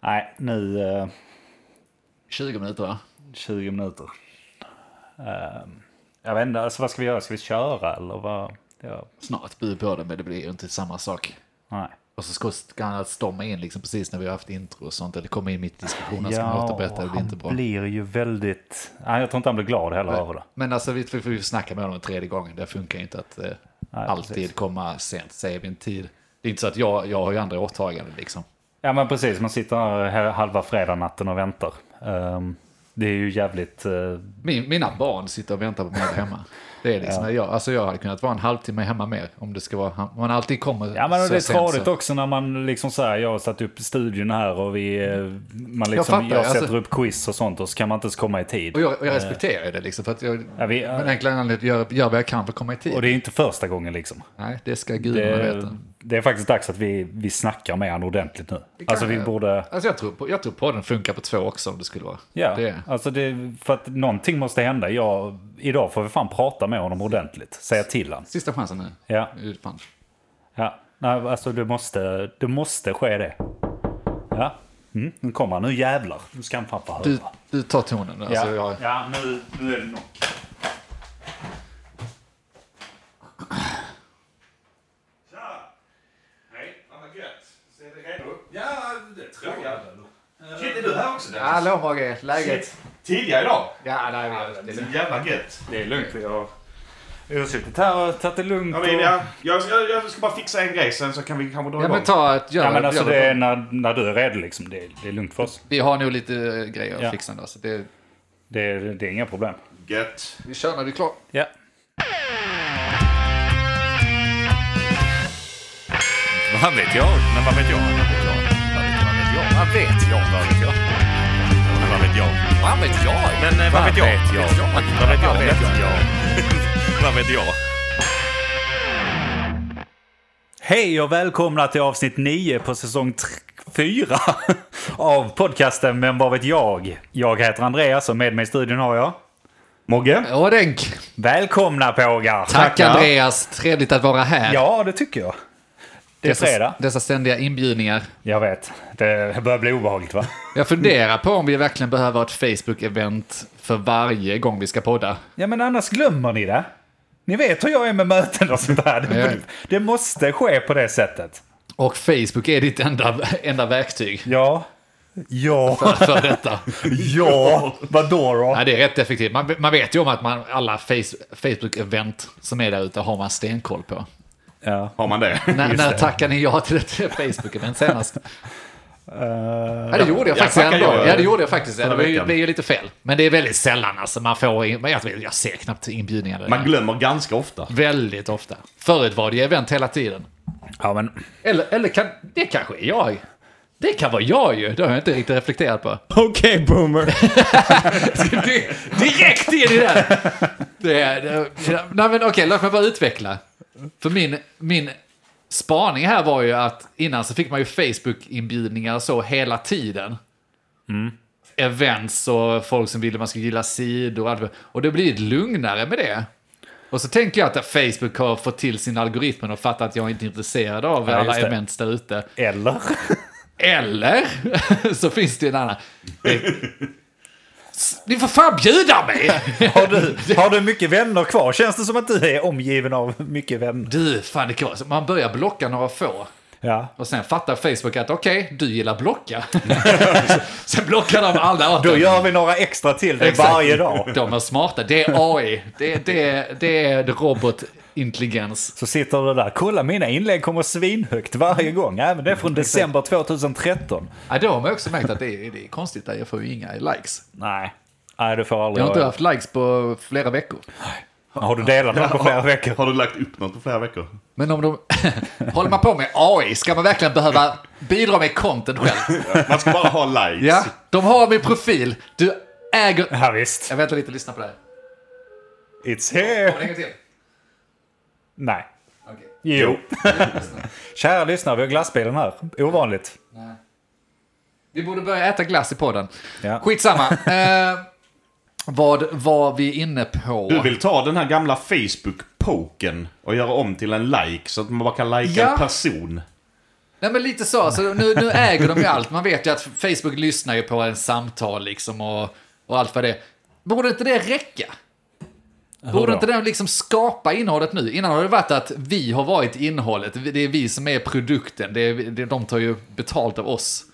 Nej, nu eh, 20 minuter va? 20 minuter. Eh, jag vet inte, alltså vad ska vi göra? Ska vi köra eller vad? Ja, Snart blir på det, men det blir ju inte samma sak. nej. Och så ska han storma in liksom precis när vi har haft intro och sånt, eller komma in mitt i diskussionen, ska man återberätta, det blir han inte bra. blir ju väldigt... Nej, jag tror inte han blir glad heller över det. Men alltså vi får ju snacka med honom en tredje gången, det funkar inte att eh, alltid precis. komma sent, säger vi en tid. Det är inte så att jag, jag har ju andra åtaganden liksom. Ja men precis, man sitter här halva fredagsnatten och väntar. Ehm, det är ju jävligt... eh, Min, mina barn sitter och väntar på mig hemma. Det är liksom, jag, alltså jag hade kunnat vara en halvtimme hemma mer om det ska vara, om man alltid kommer Ja men det är tradigt så. också när man liksom så här, jag har satt upp studion här och vi, eh, man liksom, jag, fattar, sätter alltså- upp quiz och sånt och så kan man inte ens komma i tid. Och jag, och jag respekterar ju det liksom, för att jag, Ja, vi, men enkla anledningen gör, gör vad jag kan för att komma i tid. och det är inte första gången liksom. Nej, det ska gudarna Det, veta. Det är faktiskt dags att vi, vi snackar med han ordentligt nu. Alltså vi jag. borde... Alltså jag tror, på, jag tror podden funkar på två också om det skulle vara. Ja, Det, alltså det, för att någonting måste hända. Jag, idag får vi fan prata med honom ordentligt. Säga till han. sista chansen nu. Ja, Fan. ja. Nej, alltså det måste, det måste ske det. Ja, mm, nu kommer han. Nu jävlar. Nu ska han fan få höra. Du, du tar tonen. Alltså ja, jag, ja nu, nu är det nog. Tja! Hej, vad gött. Så är det redo? Det jag. Shit, är du här också Dennis? Hallå Mogge, läget? Shit, Tidigare idag? Ja, nej, Det är det så jävla gött. Det är lugnt. Vi har, vi har suttit här och tagit det lugnt. Ja, men jag, jag, jag, jag ska bara fixa en grej, sen så kan vi kanske dra Ja igång. men ta ett, gör, Ja men alltså gör det är när, när du är redo liksom. Det, är- det är lugnt för oss. Vi har nog lite eh, grejer att Ja. fixa ändå. Så det, Det, är- det är inga problem. Gött. vi kör när du är klar. Ja. Vad vet jag? Men vad vet jag? Vad vet jag? Vad vet jag? Vad vet jag? Vad vet jag? Men vad vet jag? Vad vet jag? Men eh, vad vet jag? Vad vet jag? Vad vet jag? Vad vet jag? Hej och välkomna till avsnitt 9 på säsong 4 av podcasten Men vad vet jag? Jag heter Andreas och med mig i studion har jag Mogge. Ådenk! Välkomna pågar! Tack Andreas, trevligt att vara här. Ja, det tycker jag. Det är fredag. dessa ständiga inbjudningar. Jag vet. Det börjar bli obehagligt va? Jag funderar på om vi verkligen behöver ett Facebook-event för varje gång vi ska podda. Ja, men annars glömmer ni det. Ni vet hur jag är med möten och sånt där. Det, det måste ske på det sättet. Och Facebook är ditt enda, enda verktyg Ja. Ja. för detta. ja. Vadå då? Ja, det är rätt effektivt. Man, man vet ju om att man, alla face, Facebook-event som är där ute har man stenkoll på. Ja. Har man det? När, när tackade ni ja till ett Facebook-event senast? Eh, Ja, det gjorde jag jag faktiskt ändå. ja. Ja, det gjorde jag faktiskt. Det var ju, lite fel. Men det är väldigt sällan alltså. Man får in, jag, vet, jag ser knappt inbjudningar. Man glömmer ganska ofta. Väldigt ofta. Förut var det ju event hela tiden. ja, men Eller, eller kan, det kanske är jag. Det kan vara jag ju. Det har jag inte riktigt reflekterat på. Okej, boomer. Di- Direkt in i det! det, är- det nej men okej, låt mig bara utveckla. För min, min spaning här var ju att innan så fick man ju Facebook-inbjudningar så hela tiden. Events och folk som ville man skulle gilla sidor och allt. Och det blir lugnare med det. Och så tänker jag att Facebook har fått till sin algoritmen och fattat att jag inte är intresserad av Ja, alla events där ute. eller? Eller så finns det en annan. Ni får fan bjuda mig! Har du, har du mycket vänner kvar? Känns det som att du är omgiven av mycket vänner? Du, fan det kan vara så. Man börjar blocka några få. Ja. Och sen fattar Facebook att okej, du gillar blocka. sen blockar de alla åt Då gör vi några extra till dig varje dag. De är smarta. Det är AI. Det, det, det är robotintelligens. Så sitter du där. Kolla mina inlägg kommer svinhögt varje gång. Även det är från december 2013. Ja, då har man också märkt att det är, det är konstigt. Att jag får ju inga likes. Nej. Nej, du får Jag aldrig har inte haft likes på flera veckor. Har du delat den på flera veckor? Har du lagt upp något på flera veckor? Men om de... Håller man på med AI, ska man verkligen behöva bidra med content själv? Man ska bara ha likes. Ja, de har min profil. Du äger... Ja, visst. Jag väntar lite, lyssna på det här. It's here. En gång till. Nej. Okej. Jo. Kära lyssnare, vi har glassbilen här. Ovanligt. Vi borde börja äta glass i podden. Ja. Skitsamma. Vad var vi inne på? Du vill ta den här gamla Facebook-poken och göra om till en like så att man bara kan likea Ja. en person. Nej men lite så, alltså, nu, nu äger de ju allt. Man vet ju att Facebook lyssnar ju på en samtal liksom och, och allt vad det är. Borde inte det räcka? Borde inte den liksom skapa innehållet nu? Innan har det varit att vi har varit innehållet, det är vi som är produkten, det är, det, de tar ju betalt av oss,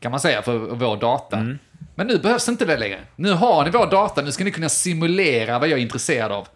kan man säga, för vår data. Mm. Men nu behövs inte det längre. Nu har ni vår data, nu ska ni kunna simulera vad jag är intresserad av.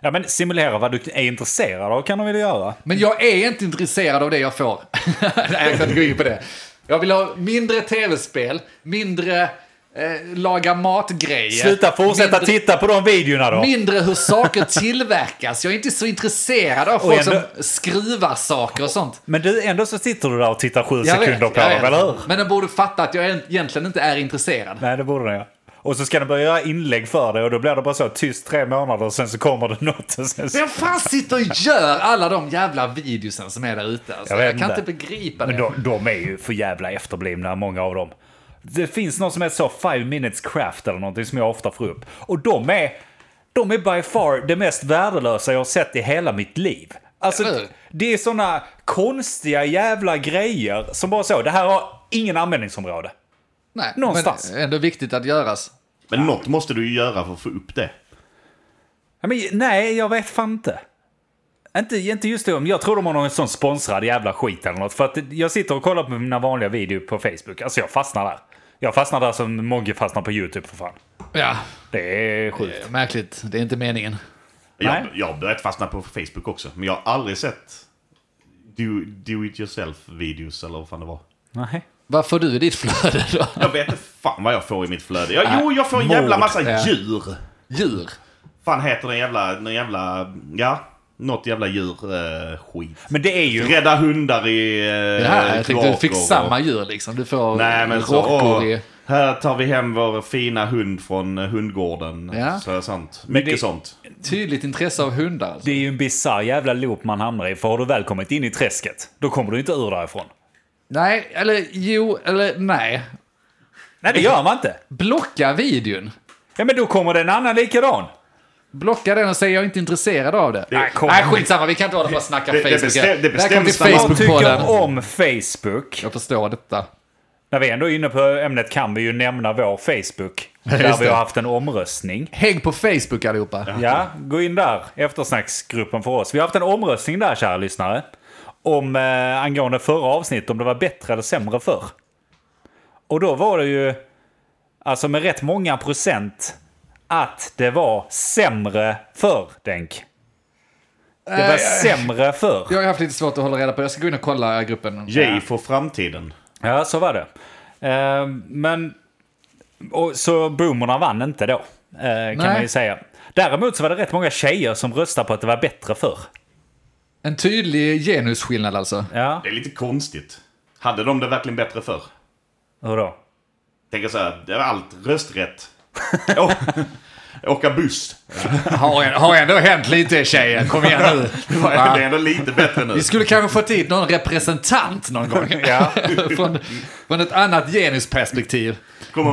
Ja, men simulera vad du är intresserad av kan de väl göra? Men jag är inte intresserad av det jag får. Nej, jag kan inte gå in på det. Jag vill ha mindre tv-spel, mindre eh, laga mat-grejer. Sluta fortsätta mindre, titta på de videorna då. Mindre hur saker tillverkas. Jag är inte så intresserad av folk ändå- som skruvar saker och sånt. Men du, ändå så sitter du där och tittar sju Jag sekunder vet, på dem, eller hur? Men den borde fatta att jag egentligen inte är intresserad. Nej, det borde den ja. Och så ska den börja göra inlägg för dig och då blir det bara så tyst tre månader och sen så kommer det något. Och sen så... Vem fan sitter och gör alla de jävla videosen som är där ute? Alltså, Jag jag, kan inte. begripa Men det. de, de är ju för jävla efterblivna, många av dem. Det finns något som heter så Five Minutes Craft eller någonting som jag ofta får upp. Och de är, de är by far det mest värdelösa jag har sett i hela mitt liv. Alltså, hur? det är såna konstiga jävla grejer som bara så, det här har ingen användningsområde. Nej, någonstans. Men ändå viktigt att göras. Men något måste du ju göra för att få upp det. Ja, Men, nej, jag vet fan inte. Inte, inte just det, men jag tror de har någon sån sponsrad jävla skit eller något. För att jag sitter och kollar på mina vanliga videor på Facebook. Alltså jag fastnar där. Jag fastnar där som Mogge fastnar på YouTube för fan. Ja, Det är sjukt. eh, märkligt. Det är inte meningen. Jag, Nej. jag har börjat fastna på Facebook också, men jag har aldrig sett do, do it yourself-videos eller vad fan det var. Nej. Vad får du i ditt flöde då? Jag vet inte fan vad jag får i mitt flöde. Jag, jo, jag får en Mord. jävla massa djur. Djur. fan heter den jävla, den jävla, ja, något jävla djur eh, skit. Men det är ju... Rädda hundar i eh, Det här, jag tänkte du fick och- samma djur liksom. Du får Nej men så, åh, i... här tar vi hem vår fina hund från eh, hundgården. Ja. Så sånt. Mycket det- sånt. Tydligt intresse av hundar. Alltså. Det är ju en bisarr jävla loop man hamnar i. För har du väl kommit in i träsket, då kommer du inte ur därifrån. Nej, eller jo, eller nej. Nej, det gör man inte. Blocka videon. Ja, men då kommer det en annan likadan. Blocka den och säg jag är inte intresserad av det. Nej, kom. Nej, skitsamma. Vi kan inte hålla på och snacka Det- det Facebook. det bestäms när man tycker om Facebook? Jag förstår detta. När vi ändå är inne på ämnet kan vi ju nämna vår Facebook. Där vi det. har haft en omröstning. Häng på Facebook allihopa. Ja, gå in där. Eftersnacksgruppen för oss. Vi har haft en omröstning där, kära lyssnare. Om eh, angående förra avsnittet, om det var bättre eller sämre förr. Och då var det ju, alltså med rätt många procent, att det var sämre förr, Denk. Det var Nej, sämre förr. Jag har haft lite svårt att hålla reda på. Jag ska gå in och kolla gruppen. J för framtiden. Ja, så var det. Eh, men... Och, så boomerna vann inte då, eh, kan Nej. man ju säga. Däremot så var det rätt många tjejer som röstade på att det var bättre förr. En tydlig genusskillnad alltså. Ja, Det är lite konstigt. Hade de det verkligen bättre förr? hur då? Tänker så här, det är allt rösträtt. Åka buss. Har, har ändå hänt lite tjejer. Kom igen nu. Det var- Va? det är ändå lite bättre nu. Vi skulle kanske fått hit någon representant någon gång. Ja. från, från ett annat genusperspektiv. Glöm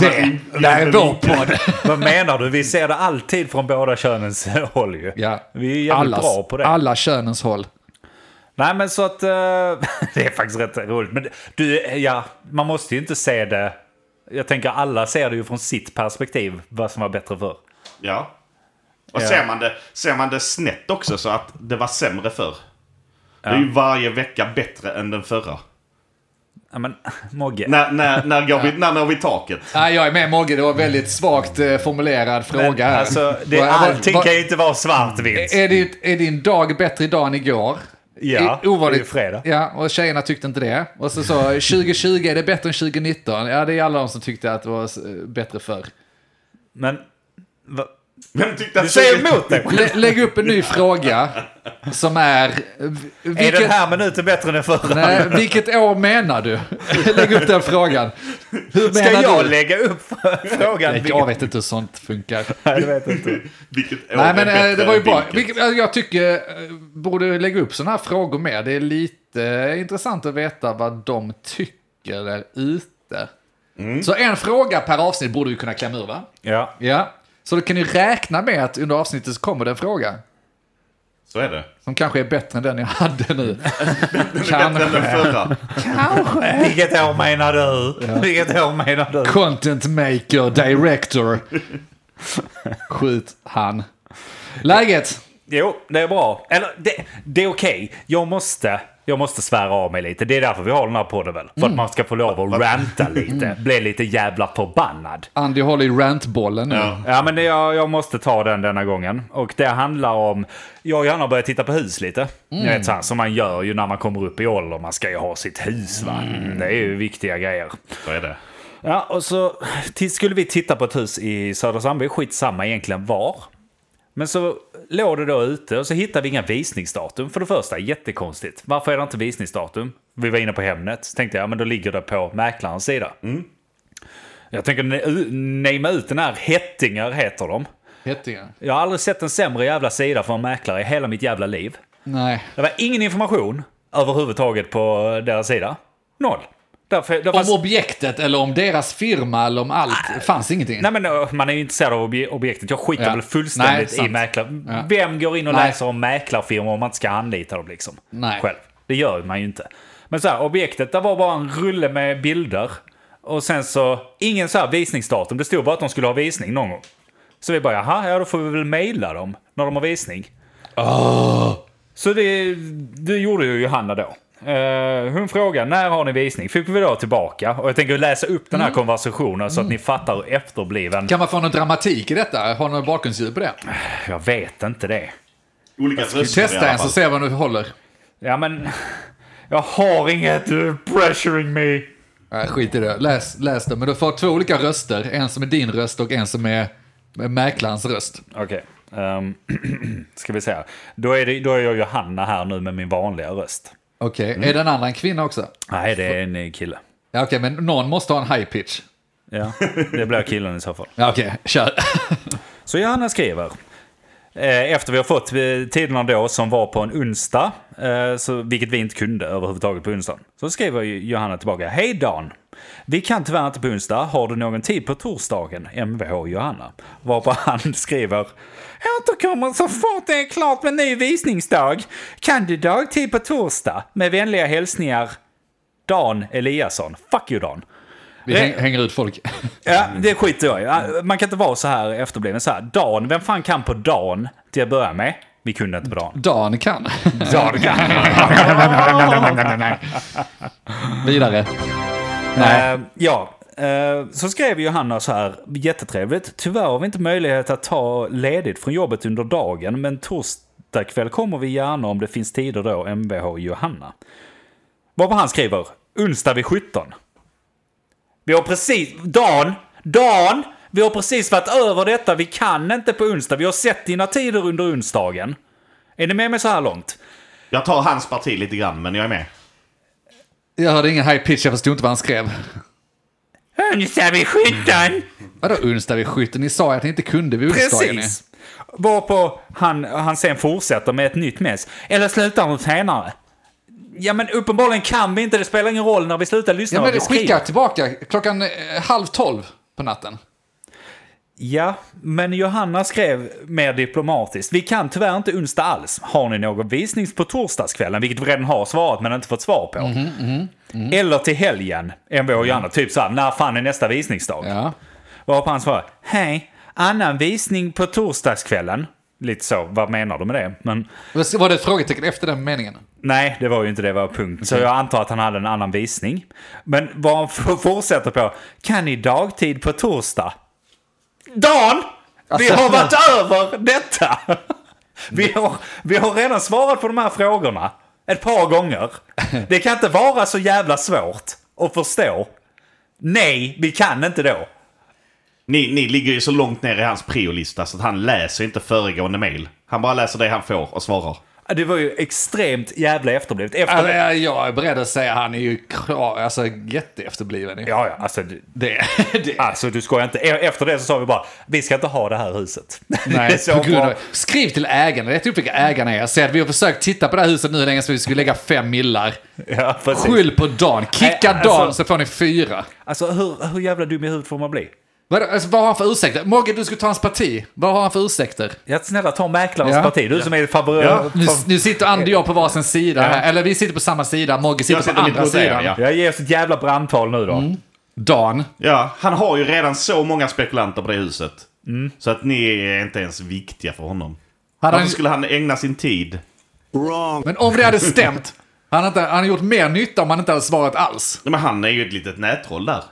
det! in- Det här är vår podd. Vad menar du? Vi ser det alltid från båda könens håll ju. Ja. Vi är jävligt Allas- bra på det. Alla könens håll. Nej men så att... eh, det är faktiskt rätt roligt. Men du, ja, man måste ju inte se det... Jag tänker alla ser det ju från sitt perspektiv, vad som var bättre förr. Ja. Och Ja. ser, man det, ser man det snett också så att det var sämre förr. Det är ju varje vecka bättre än den förra. Ja men, Mogge. När, när, när, går vi, när når vi taket? Nej, jag är med Mogge. Det var en väldigt svagt eh, formulerad fråga här. Alltså, det, allting kan ju inte vara svartvitt. Är, din, är din dag bättre idag än igår? Ja, I- ovanligt. det är ju fredag. Ja, och tjejerna tyckte inte det. Och så så 2020 är det bättre än 2019. Ja, det är alla de som tyckte att det var bättre förr. Men... Va? Vem tyckte Du att säger emot! Lä, lägg upp en ny fråga som är... Är Vilket, den här minuten bättre än den förra? nej, vilket år menar du? Lägg upp den frågan. Hur Ska menar jag du? lägga upp frågan? Jag vet inte hur sånt funkar. Nej, det vet jag inte. Vilket år Nej, är men eh, bättre det var ju bra. vilket? Jag tycker eh, borde lägga upp sådana här frågor mer. Det är lite eh, intressant att veta vad de tycker där ute. Så en fråga per avsnitt borde vi kunna klämma ur, va? Ja. Ja. Så då kan ni räkna med att under avsnittet så kommer det en fråga. Så är det. Som kanske är bättre än den jag hade nu. Den förra. Vilket år menar du? Vilket år menar du? Content maker, director. Skjut han. Läget? Jo, det är bra. Eller, det, det är okej. Jag måste... Jag måste svära av mig lite. Det är därför vi har den här podden väl? För att man ska få lov att ranta lite. Bli lite jävla förbannad. Andy håller i rantbollen nu. Ja. Ja, men jag, jag måste ta den denna gången. Och det handlar om... Jag och Johanna har börjat titta på hus lite. Ni vet så här, som man gör ju när man kommer upp i ålder. Man ska ju ha sitt hus va. Det är ju viktiga grejer. Så är det. Ja, och så t- skulle vi titta på ett hus i Södra Sandby. Skitsamma egentligen var. Men så låg det då ute och så hittade vi inga visningsdatum. För det första, jättekonstigt. Varför är det inte visningsdatum? Vi var inne på Hemnet. Så tänkte jag, ja, men då ligger det på mäklarens sida. Jag tänker namea ut den här Hettinger heter de. Hettingen. Jag har aldrig sett en sämre jävla sida för en mäklare i hela mitt jävla liv. Nej. Det var ingen information överhuvudtaget på deras sida. Noll. Därför, fanns- Om objektet eller om deras firma eller om allt. Det fanns ingenting. Nej men ö, man är ju intresserad av obje- objektet. Jag skiter Ja. väl fullständigt Nej, i mäklare. Ja. Vem går in och Nej. läser om mäklarfirmor om man inte ska anlita dem liksom? Nej. Själv. Det gör man ju inte. Men så här, objektet, där var bara en rulle med bilder. Och sen så, ingen så här visningsdatum. Det stod bara att de skulle ha visning någon gång. Så vi bara, jaha, ja då får vi väl mejla dem när de har visning. Så det, det gjorde ju Johanna då. Eh, hon frågade när har ni visning? Fick vi då tillbaka. Och jag tänker läsa upp den här konversationen så att ni fattar hur efterbliven. Kan man få någon dramatik i detta? Har någon bakgrundsljud på det? Jag vet inte det. Olika röster alla en så ser vi om du håller. Ja men... Jag har inget uh, pressuring me. Nej, skit i det. Läs, läs det. Men du får två olika röster. En som är din röst och en som är är mäklarens röst. Okej. ehm, ska vi se. här. Då är, det, då är jag Johanna här nu med min vanliga röst. Okej, är den andra en kvinna också? Nej, det är en kille. Ja, okej, men någon måste ha en high pitch. Ja, det blir killen i så fall. Ja, okej, kör. Så Johanna skriver. eh, Efter vi har fått eh, tiderna då som var på en onsdag, eh, så, vilket vi inte kunde överhuvudtaget på onsdagen. Så skriver Johanna tillbaka. Hej Dan! Vi kan tyvärr inte på onsdag. Har du någon tid på torsdagen? Mvh Johanna. Varpå han skriver. Återkommer så fort det är klart med ny visningsdag. Kan du dagtid på torsdag? Med vänliga hälsningar Dan Eliasson. Fuck you Dan. Vi häng, hänger ut folk. Ja, det skiter jag i. Man kan inte vara så här efterbliven. Så här, Dan, vem fan kan på Dan till att börja med? Vi kunde inte på Dan. Dan kan. Dan kan. Vidare. Nej. Eh, ja, så skrev Johanna så här, jättetrevligt. Tyvärr har vi inte möjlighet att ta ledigt från jobbet under dagen, men torsdag kväll kommer vi gärna om det finns tider då, Mvh Johanna. Varpå han skriver, onsdag vid 17. Vi har precis, Dan, Dan, vi har precis varit över detta, vi kan inte på onsdag, vi har sett dina tider under onsdagen. Är ni med mig så här långt? Jag tar hans parti lite grann, men jag är med. Jag hörde ingen high pitch, jag förstod inte vad han skrev. Onsdag vid 17! Vadå onsdag vid skytten? Ni sa ju att ni inte kunde vid onsdagen. Precis. Varpå han, han sen fortsätter med ett nytt mess. Eller slutar de senare? Ja men uppenbarligen kan vi inte, det spelar ingen roll när vi slutar lyssna. Ja, men skicka tillbaka klockan eh, halv tolv på natten. Ja, men Johanna skrev mer diplomatiskt. Vi kan tyvärr inte onsdag alls. Har ni någon visning på torsdagskvällen? Vilket vi redan har svarat men inte fått svar på. Mhm, Eller till helgen, MV och Johanna. Typ så här, när fan är nästa visningsdag? Ja. Varpå han svarar, hej, annan visning på torsdagskvällen. Lite så, vad menar du med det? Men Var det ett frågetecken efter den meningen? nej, det var ju inte det, var punkt. Så jag antar att han hade en annan visning. Men vad han fortsätter på, kan ni dagtid på torsdag? Dan! Vi Alltså- har varit över detta! Vi har, vi har redan svarat på de här frågorna ett par gånger. Det kan inte vara så jävla svårt att förstå. Nej, vi kan inte då. Ni, ni ligger ju så långt ner i hans priolista så att han läser inte föregående mail. Han bara läser det han får och svarar. Det var ju extremt jävla efterblivet. Efter Alltså, jag är beredd att säga att han är ju klar, alltså, jätteefterbliven. ja, ja, alltså, det, Det, det. alltså du skojar inte. E- Efter det så sa vi bara, vi ska inte ha det här huset. Nej, på grund av, skriv till ägarna, rätt upp vilka ägarna är. Säg att vi har försökt titta på det här huset nu länge så vi skulle lägga fem millar. Ja, precis. Skyll på Dan, kicka Nej, alltså- Dan så får ni fyra. Alltså hur, hur jävla dum i huvudet får man bli? Vad, alltså, vad har han för ursäkter? Mogge, du skulle ta hans parti. Vad har han för ursäkter? Ja, snälla ta mäklarens Ja. parti. Du som är favorit. Ja. Nu, nu sitter Andy och jag på varsin sida Ja. här. Eller vi sitter på samma sida, Mogge sitter på sitter mitt andra sidan. ja. Jag ger oss ett jävla brandtal nu då. Dan. Ja, han har ju redan så många spekulanter på det huset. Så att ni är inte ens viktiga för honom. Hade Varför han, skulle han ägna sin tid? men om det hade stämt, han hade, han hade gjort mer nytta om han inte hade svarat alls. Men han är ju ett litet nättroll där.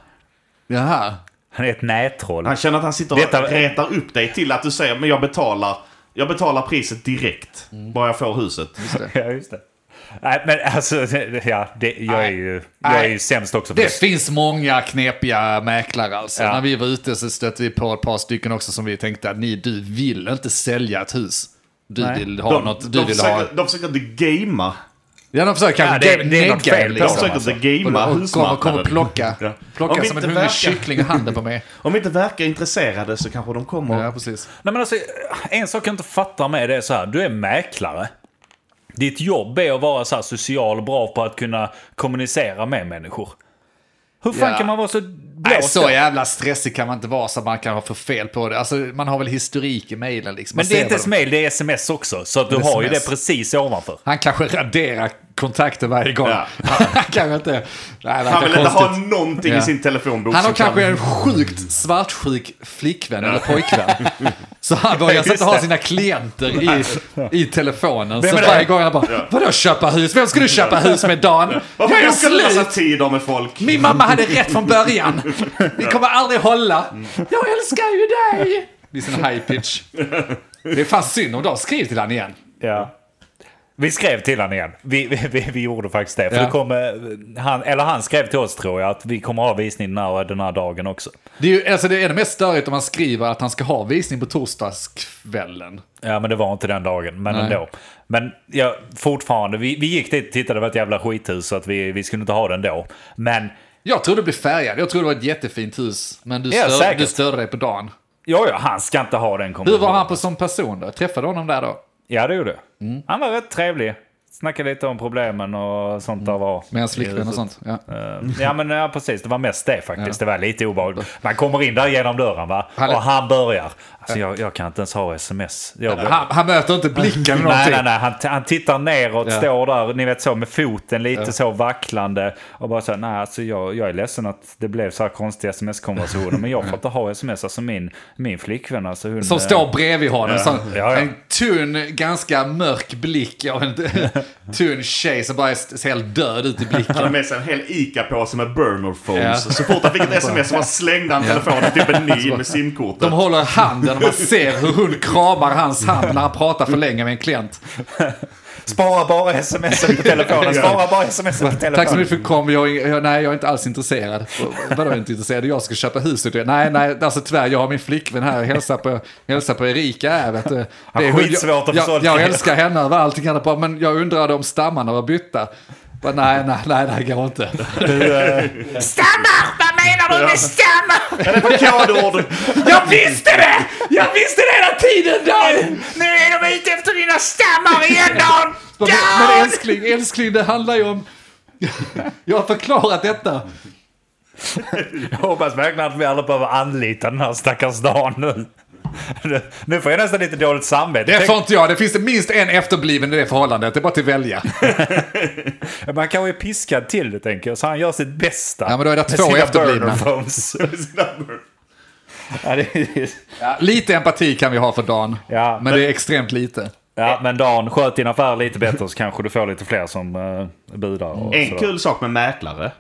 Jaha. Han är ett nättroll. Han känner att han sitter och Detta- retar upp dig till att du säger men jag betalar, jag betalar priset direkt. Bara jag får huset. Ja, just det. Nej, men alltså, ja, det, jag, är ju, jag är ju sämst också det. Det finns många knepiga mäklare alltså. Ja. När vi var ute så stötte vi på ett par stycken också som vi tänkte att ni, du vill inte sälja ett hus. Du Nej. vill ha De, något, du de, vill försöker, ha... de försöker inte gamea. Ja, de försöker kanske Ja, det- det är något fel De liksom. försöker alltså. inte gamea Och kommer, husmarknaden. kommer plocka, Ja. Plocka som en hungrig kyckling i handen på mig. Om vi inte verkar intresserade så kanske de kommer. Ja, precis. Nej, men alltså, en sak jag inte fattar med det är så här. Du är mäklare. Ditt jobb är att vara så här social och bra på att kunna kommunicera med människor. Hur fan Ja. kan man vara så Nej, blåst så jävla stressig kan man inte vara så att man kan ha för fel på det. Alltså, man har väl historik i mejlen liksom. Man Men det är inte ens mail, det är sms också. Så du har ju SMS. det precis ovanför. Han kanske raderar kontakter varje gång. Ja. Kanske inte... Nej, Han vill inte ha konstigt. någonting Ja. i sin telefonbok. Han har som kan- kanske en sjukt svartsjuk flickvän eller påjkvän. Så han vågar inte ha sina klienter i, i telefonen. Så är det? varje gång han bara, vadå köpa hus? Vem ska du köpa hus med Dan? Varför Jag massa slut! tider med folk? Min mamma hade rätt från början. Vi kommer aldrig hålla. Jag älskar ju dig! Det är sån high pitch. Det är fan synd om de skriv till han igen. Ja. Vi skrev till honom igen. Vi, vi, vi, gjorde faktiskt det. För Ja. det kom, han, eller han skrev till oss tror jag att vi kommer ha visning den här, den här dagen också. Det är ju alltså det är det mest störigt om man skriver att han ska ha visning på torsdagskvällen. Ja men det var inte den dagen, men Nej. ändå. Men ja, fortfarande, vi, vi gick dit och tittade, det var ett jävla skithus så att vi, vi skulle inte ha den då. Men Jag trodde det blev färgad. Jag trodde det var ett jättefint hus. Men du, Ja, stör, du störde dig på dagen. ja, ja, han ska inte ha den Hur kombinationen. var han på som person då? Träffade du honom där då? Ja det gjorde. Mm. Han var rätt trevlig. Snackade lite om problemen och sånt där var. Med hans flickvän och sånt? Ja. Eh, Ja men ja, precis, det var mest det faktiskt. Det var lite obehagligt. Man kommer in där genom dörren va? Han är- Och han börjar. Alltså jag, jag kan inte ens ha sms. Jag, Han, han möter inte blicken eller Nej, någonting. nej, nej. Han, han tittar neråt, Ja. står där, ni vet så med foten lite Ja. så vacklande. Och bara så här, nej alltså jag, jag är ledsen att det blev så här konstiga sms-konversationer. men jag får inte ha sms. Alltså min, min flickvän alltså hon... Som eh, står bredvid honom. Ja, ja. En tunn, ganska mörk blick av en tunn tjej som bara ser helt död ut i Han hade blicken. med sig en hel ICA-påse med burner phones. Ja. Så fort han fick ett sms så slängde han telefonen typ en ny med simkortet. De håller handen och man ser hur hon kramar hans hand när han pratar för länge med en klient. Spara bara sms på telefonen. Spara bara sms på telefonen. Tack så mycket för att du kom. Jag, jag, nej, jag är inte alls intresserad. Vadå inte intresserad? Jag ska köpa huset. Nej, nej, alltså tyvärr, jag har min flickvän här och hälsar på, hälsar på Erika. Här, vet du. Det är- skitsvårt att jag, jag, jag älskar henne över allting annat men jag undrade om stammarna var bytta. Bara, nej, nej, nej, det går inte. Stammar! Vad menar du med stammar? Det var kodord! Jag visste det! Jag visste det hela tiden, Dan! Nu är de ute efter dina stammar igen Dan! Men, men älskling, älskling, det handlar ju om... Jag har förklarat detta. Jag hoppas verkligen att vi alla behöver anlita den här stackars Dan nu. Nu får jag nästan lite dåligt samvete. Det får inte jag. Det finns det minst en efterbliven i det förhållandet. Det är bara till att välja. Man kanske är piskad till det tänker jag, så han gör sitt bästa. Ja, men då är det två sina efterblivna. ja, är, Ja, lite empati kan vi ha för Dan. Ja, men det är extremt lite. ja, men Dan, sköt din affär lite bättre så kanske du får lite fler som uh, budar. Och En sådär. kul sak med mäklare.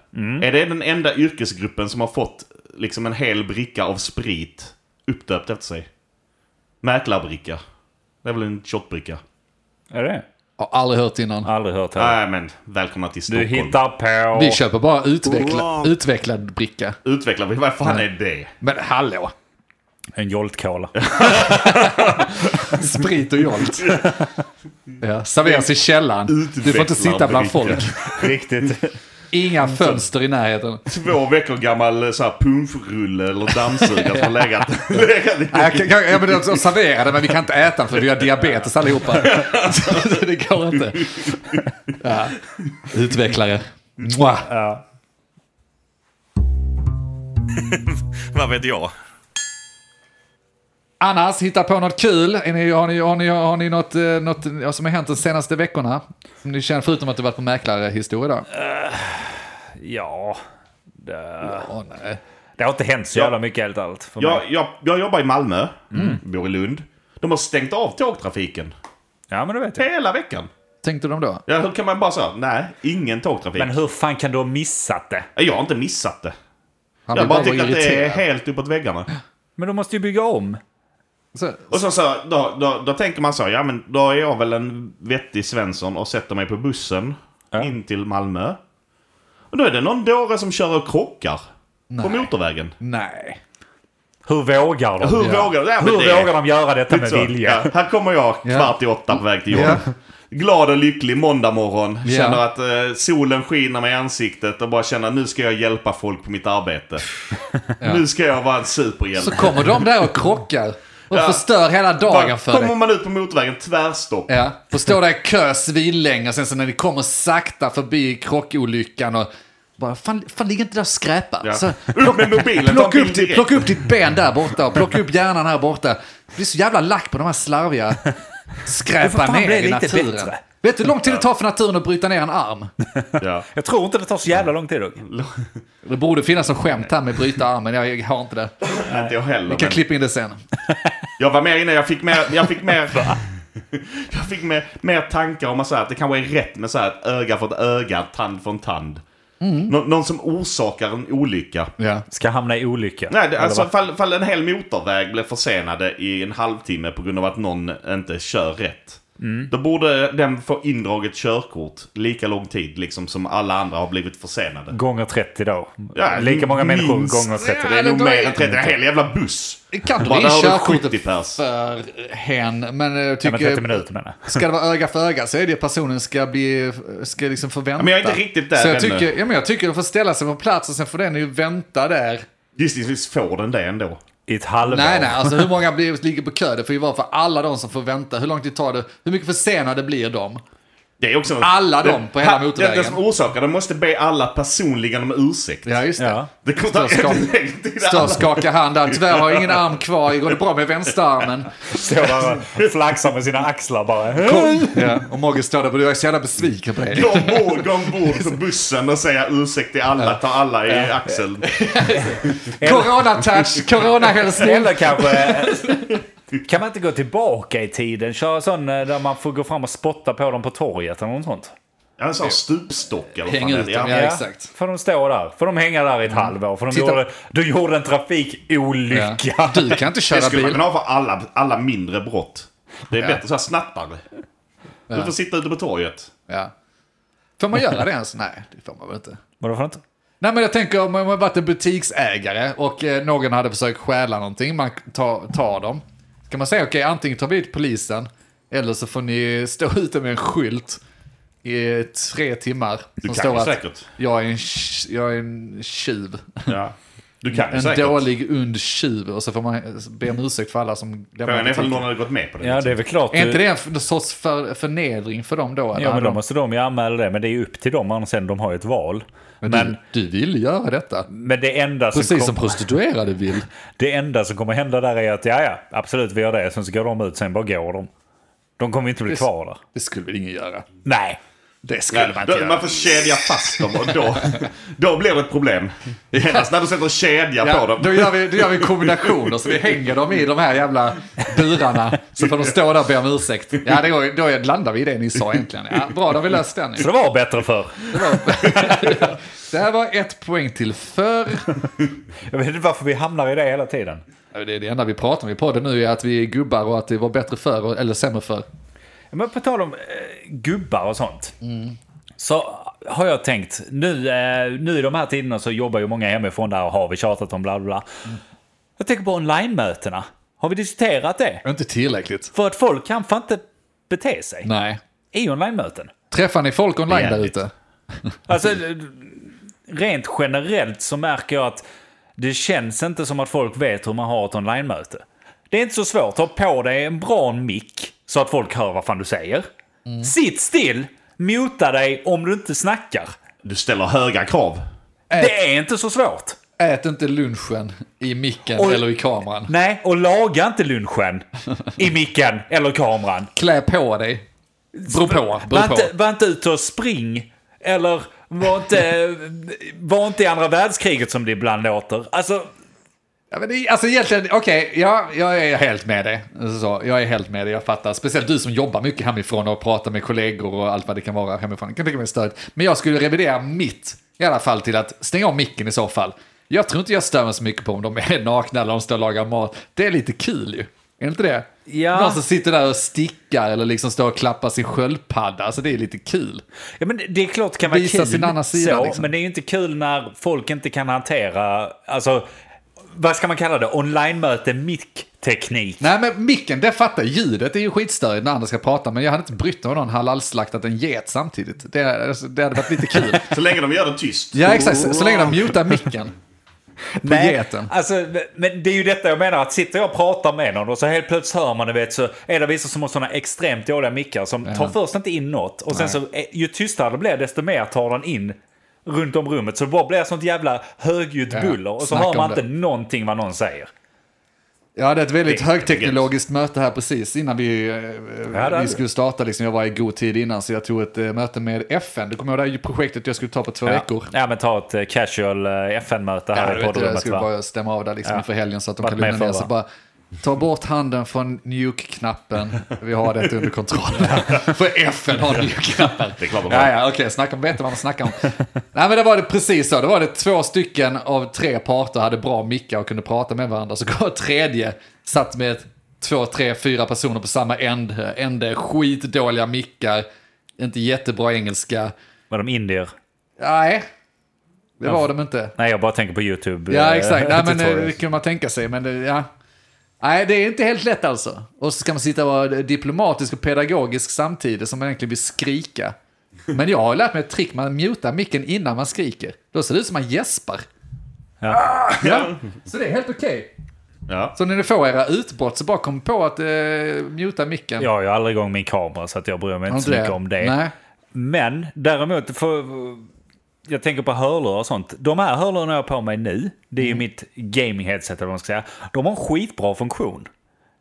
Är det den enda yrkesgruppen som har fått liksom en hel bricka av sprit uppdöpt efter sig? Mäklarbricka. Det är väl en shotbricka? Är det? Har aldrig hört innan. Aldrig hört heller. Nej, men välkomna till Du Stockholm. hittar på... Vi köper bara utveckla, utvecklad bricka. Utvecklar vi. Vad fan är det? Men hallå! En Jolt-cola. Sprit och jolt. Ja, serveras i källaren. Du får inte sitta bland folk. Riktigt. Inga fönster i närheten. Två veckor gammal eh, så här pumprulle eller dammsugare som har legat, legat i. Nej, jag kan, kan, ja, men de serverar det, men vi kan inte äta den för vi har diabetes allihopa. Så det går inte. Ja. Utvecklare. Mwah. Ja. Vad vet jag? Annars, hitta på något kul. Är ni, har, ni, har, ni, har ni något, eh, något ja, som har hänt de senaste veckorna? Som ni känner, förutom att du varit på mäklarhistoria då? Ja, det, Åh, nej. det har inte hänt så Ja. jävla mycket helt allt. För Jag, mig. jag, jag jobbar i Malmö, Mm. bor i Lund. De har stängt av tågtrafiken Ja, men det vet jag. hela veckan. Tänkte de då? Ja, hur kan man bara säga, nej, ingen tågtrafik. Men hur fan kan du ha missat det? Jag har inte missat det. Han Jag bara tycker att det är helt uppåt väggarna. Men du måste ju bygga om. Så, Och så, så då, då, då tänker man så, ja men då är jag väl en vettig Svensson och sätter mig på bussen Ja. in till Malmö. Och då är det någon dåre som kör och krockar på Nej. motorvägen. nej. Hur vågar de? Hur Ja. vågar, ja, Hur det, vågar de göra detta med Så, vilja? Ja, här kommer jag kvart i åtta på väg till jobbet. Ja. Glad och lycklig måndag morgon. Ja. Känner att eh, solen skiner mig i ansiktet och bara känner att nu ska jag hjälpa folk på mitt arbete. Nu ska jag vara en superhjälte. Så kommer de där och krockar och Ja. förstör hela dagen Bara för kommer dig. man ut på motorvägen, tvärstopp. Ja, får stå där i kö svinlänge och sen så när ni kommer sakta förbi krockolyckan och bara, fan, fan ligger inte där och skräpar. Ja. Så, Upp med mobilen, plocka, upp, ditt- direkt. plocka upp ditt ben där borta och plocka upp hjärnan här borta. Det blir så jävla lack på de här slarviga. Skräpa ner bli i lite naturen. bättre. Vet du hur lång tid det tar för naturen att bryta ner en arm? Ja. Jag tror inte det tar så jävla lång tid dock. Det borde finnas en skämt här med bryta armen, jag, jag har inte det. Inte jag heller. Vi kan Men klippa in det sen. jag var med innan, jag fick mer... Jag fick mer... Jag fick mer, mer tankar om att, så här, att det kanske är rätt med så här, öga för ett öga, tand för en tand. Nå- någon som orsakar en olycka. Ja. Ska hamna i olycka. Nej, det, alltså fall, fall en hel motorväg blev försenade i en halvtimme på grund av att någon inte kör rätt. Mm. Då borde den få indraget körkort lika lång tid liksom som alla andra har blivit försenade. Gånger 30 då. Ja, Lika många människor minst. gånger 30. Det är Ja, nog mer är- än 30. En hel jävla buss. Kan in du 70 körkortet för hen, men jag Ja, men tycker... 30 minuter menar jag. Ska det vara öga för öga så är det personen ska bli, ska liksom få vänta. men jag är inte riktigt där så jag ännu. tycker, ja, men jag tycker de får ställa sig på plats och sen får den ju vänta där. Gissningsvis får den det ändå. I ett halvår. Nej, nej, alltså hur många blir, ligger på kö? Det får ju vara för alla de som får vänta. Hur lång tid tar det? Hur mycket försenade blir de? Det är också... Alla de på hela motorvägen. Den som orsakar det måste be alla personligen om ursäkt. Ja, just det. Ja. Det kostar Står och en skak- längre tid. Står och Alla- skakar hand där. Tyvärr har jag ingen arm kvar. Går det bra med vänsterarmen? Står där och flaxar med sina axlar bara. Ja, och Mogge står där och jag är så jävla besviken på dig. Gå ombord, gå ombord på bussen och säga ursäkt till alla, ta alla i axeln. Corona-touch, corona-hälsning. Eller kanske... Kan man inte gå tillbaka i tiden? Köra sån eh, där man får gå fram och spotta på dem på torget eller något sånt? Ja, en sån stupstock eller vad Häng ut det är. dem, Ja. ja. exakt. Får de stå där? Får de hänga där i ett halvår? För de Titta- gjorde, du gjorde en trafikolycka. Ja. Du kan inte Det köra skulle man bil. kunna ha för alla, alla mindre brott. Det är Ja. bättre så här snattare. Du får sitta ute på torget. Ja. Får man göra det ens? Nej, det får man väl inte. Vadå för något? Nej, men jag tänker om man varit en butiksägare och eh, någon hade försökt stjäla någonting, man tar, tar dem. Kan man säga, okej, antingen tar vi ut polisen, eller så får ni stå ute med en skylt i tre timmar. Du som kan står att säkert. jag är en, jag är en tjuv. Ja. Du kan En säkert. dålig und tjuv. Och så får man be om ursäkt för alla som Frågan är ifall någon hade gått med på det. Ja, liksom. det är väl klart. Är inte det en sorts för, förnedring för dem då? Ja, men då De- måste de ju anmäla det. Men det är ju upp till dem annars sen. De har ju ett val. Men, Men, du, du vill göra detta. men det, enda som Precis som kommer, prostituerade vill. det enda som kommer hända där är att ja, ja, absolut vi gör det. Sen så går de ut, sen bara går de. De kommer inte bli Det- kvar där. Det skulle väl ingen göra. Nej. Det skulle Nej, man inte då, göra. man får kedja fast dem och då, då blir det ett problem. Genast när du sätter kedja på Ja, dem. då, gör vi, då gör vi kombinationer så vi hänger dem i de här jävla burarna. Så får de stå där och be om ursäkt. Ja, då, då landar vi i det ni sa egentligen. Ja, bra, då har vi löst den. Så det var bättre för. Det här var ett poäng till för. Jag vet inte varför vi hamnar i det hela tiden. Det är det enda vi pratar om i podden nu är att vi är gubbar och att det var bättre för och- eller sämre för. Men på tal om eh, gubbar och sånt. Så har jag tänkt, nu, eh, nu i de här tiderna så jobbar ju många hemifrån där och har vi tjatat om bla bla bla. Jag tänker på online-mötena. Har vi diskuterat det? Inte tillräckligt. För att folk kan fan inte bete sig Nej. i online-möten. Träffar ni folk online där ute? Alltså, rent generellt så märker jag att det känns inte som att folk vet hur man har ett online-möte. Det är inte så svårt. Ta på dig en bra mick så att folk hör vad fan du säger. Sitt still, muta dig om du inte snackar. Du ställer höga krav. Det är inte så svårt. ät inte lunchen i micken Och- eller i kameran. Nej, och laga inte lunchen i micken eller kameran. Klä på dig. Beror på. Var Beror på. inte, var inte ute och spring. Eller var inte, var inte i andra världskriget som det ibland låter. Alltså, Ja, men det, alltså egentligen, okej, ja, jag är helt med dig. Så, jag är helt med dig, jag fattar. Speciellt du som jobbar mycket hemifrån och pratar med kollegor och allt vad det kan vara hemifrån. Jag kan tycka mig störigt. Men jag skulle revidera mitt, i alla fall till att stänga av micken i så fall. Jag tror inte jag stör mig så mycket på om de är nakna eller om de står och lagar mat. Det är lite kul ju. Är det inte det? Ja. Någon som sitter där och stickar eller liksom står och klappar sin sköldpadda. Alltså det är lite kul. ja, men det är klart det kan vara Visa kul. sin andra sida, så, liksom. Men det är ju inte kul när folk inte kan hantera, alltså, vad ska man kalla det? Online-möte, mic-teknik. Nej men micken, det fattar jag. Ljudet är ju skitstörigt när andra ska prata. Men jag hade inte brytt mig om någon halalslaktat en get samtidigt. Det, alltså, det hade varit lite kul. Så länge de gör det tyst. Ja exakt, så, så länge de mutar micken. På geten. Alltså, men det är ju detta jag menar, att sitter jag och pratar med någon och så helt plötsligt hör man det, vet, så är det vissa som har sådana extremt dåliga mickar som tar först inte in något och sen så, eh, ju tystare det blir desto mer tar den in runt om rummet. Så det bara blir sånt jävla högljutt Ja, buller och så hör man inte det. någonting vad någon säger. Jag hade ett väldigt Det högteknologiskt möte här precis innan vi, eh, hade vi skulle starta. Liksom, jag var i god tid innan så jag tog ett eh, möte med FN. Du kommer ihåg det här projektet jag skulle ta på två Ja. veckor? ja, men ta ett eh, casual FN-möte här Ja, i vet, jag poddrummet skulle va? bara stämma av där liksom Ja. inför helgen så att de Varit kan lugna ner sig. Ta bort handen från nuke-knappen. Vi har det under kontroll. För FN har nuke-knappen. Det är klart de har. Ja, ja, okej, snacka vet vad man snackar om. Nej, men det var det precis så. Det var det två stycken av tre parter hade bra mickar och kunde prata med varandra. Så går tredje, satt med två, tre, fyra personer på samma ände. ände skitdåliga mickar, inte jättebra engelska. Var de indier? Nej, det var de inte. Nej, jag bara tänker på YouTube. Ja, eh, exakt. Nej, men eh, det kunde man tänka sig. Men det, ja. Nej, det är inte helt lätt alltså. Och så ska man sitta och vara diplomatisk och pedagogisk samtidigt som man egentligen vill skrika. Men jag har lärt mig ett trick, man mutar micken innan man skriker. Då ser det ut som man gäspar. Ja. Ja, så det är helt okej. Ja. Så när ni får era utbrott så bara kom på att eh, muta micken. Jag har ju aldrig igång min kamera så att jag bryr mig inte så mycket om det. Nej. Men däremot, för, jag tänker på hörlurar och sånt. De här hörlurarna jag har på mig nu, det är Mm. ju mitt gaming-headset eller vad man ska säga. De har en skitbra funktion.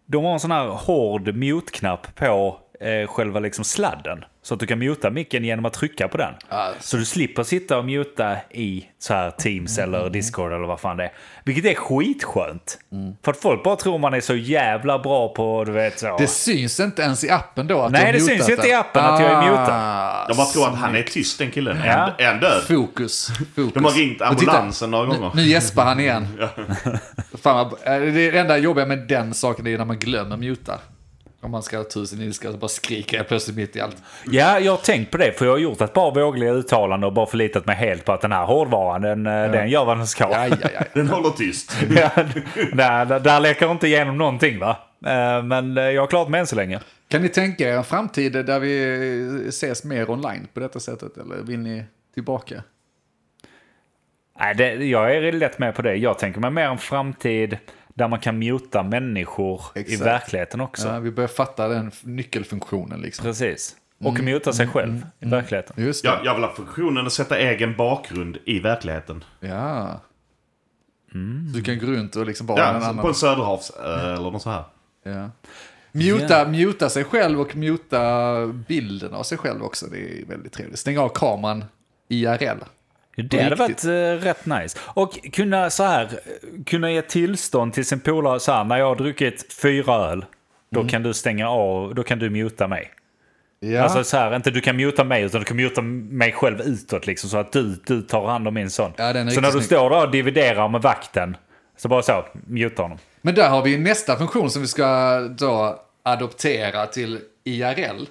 De har en sån här hård mute-knapp på eh, själva liksom sladden. Så att du kan muta micken genom att trycka på den. Alltså. Så du slipper sitta och muta i så här Teams eller Discord eller vad fan det är. Vilket är skitskönt. För att folk bara tror man är så jävla bra på, du vet så. Det syns inte ens i appen då att Nej, det syns inte i appen att jag är mutad. Ah, De bara tror att han är tyst den killen. Ja. Är, han död? Fokus. Fokus. De har ringt Och titta, ambulansen några gånger. Nu, gäspar han igen. Fan, eh, det enda jobbiga med den saken är när man glömmer muta. Om man ska ha tusen ilska så bara skriker jag plötsligt mitt i allt. Ja, jag har tänkt på det, för jag har gjort ett par vågliga uttalanden och bara förlitat mig helt på att den här hårdvaran, den, eh, den gör vad den ska. Ja, ja, ja. Den håller tyst. Ja, där, där, där läcker inte igenom någonting va? Eh, Men eh, jag har klarat mig än så länge. Kan ni tänka er en framtid där vi ses mer online på detta sättet? Eller vill ni tillbaka? Nej, det, jag är lätt med på det. Jag tänker mig mer en framtid där man kan muta människor i Exakt. verkligheten också. Ja, vi börjar fatta den nyckelfunktionen liksom. Precis. Och muta sig själv i verkligheten. Just det. Jag, jag vill ha funktionen att sätta egen bakgrund i verkligheten. Ja. Så du kan gå runt och liksom bara Ja, en annan... på en söderhavsö eller något så här. Ja. Muta, muta sig själv och muta bilden av sig själv också. Det är väldigt trevligt. Stänga av kameran IRL. Det hade varit eh, rätt nice. Och kunna så här, eh, kunna ge tillstånd till sin polare så här, när jag har druckit fyra öl, då kan du stänga av, då kan du muta mig. Ja. Alltså så här, inte du kan muta mig, utan du kan muta mig själv utåt liksom, så att du, du tar hand om min son. Ja, så när du snygg. står där och dividerar med vakten, så bara så, muta honom. Men där har vi nästa funktion som vi ska då adoptera till IRL.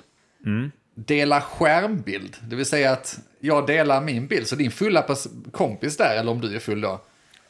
Dela skärmbild. Det vill säga att jag delar min bild, så din fulla kompis där, eller om du är full då,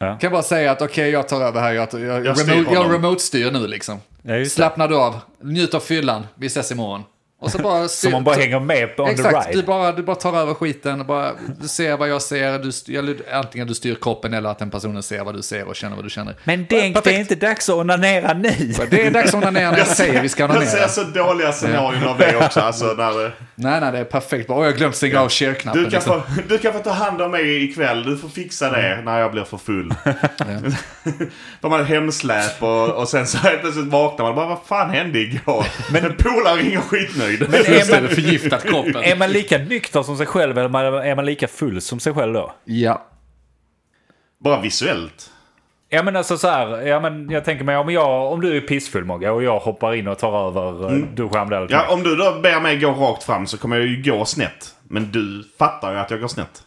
Ja. kan bara säga att okej, jag tar över här, jag, jag, jag, Jag remote-styr nu liksom. Ja. Slappna du av, njut av fyllan, vi ses imorgon. Och så bara Så man bara hänger med på on the Exakt, ride. du bara, du bara tar över skiten och bara, du ser vad jag ser, du, styr- eller antingen du styr kroppen eller att den personen ser vad du ser och känner vad du känner. Men Denk, det är inte dags att onanera nu. Det är dags att onanera när jag säger vi ska Jag ser onanera. så dåliga scenarion av det också. Alltså, när, Nej, nej, det är perfekt. Bara, jag har glömt stänga av share-knappen. du, kan liksom. få, du kan få ta hand om mig ikväll. Du får fixa det när jag blir för full. De hade hemsläp och, och sen så helt plötsligt vaknar man och bara vad fan hände igår? Men en polare ringer skitnöjd. Men är man, förgiftat kroppen. är man lika nykter som sig själv eller är man lika full som sig själv då? Ja. Bara visuellt. Ja men alltså så här, ja, men jag tänker mig om, jag, om du är pissfull Mogge och jag hoppar in och tar över mm. duschhandelsn. Ja, om du då ber mig gå rakt fram så kommer jag ju gå snett. Men du fattar ju att jag går snett.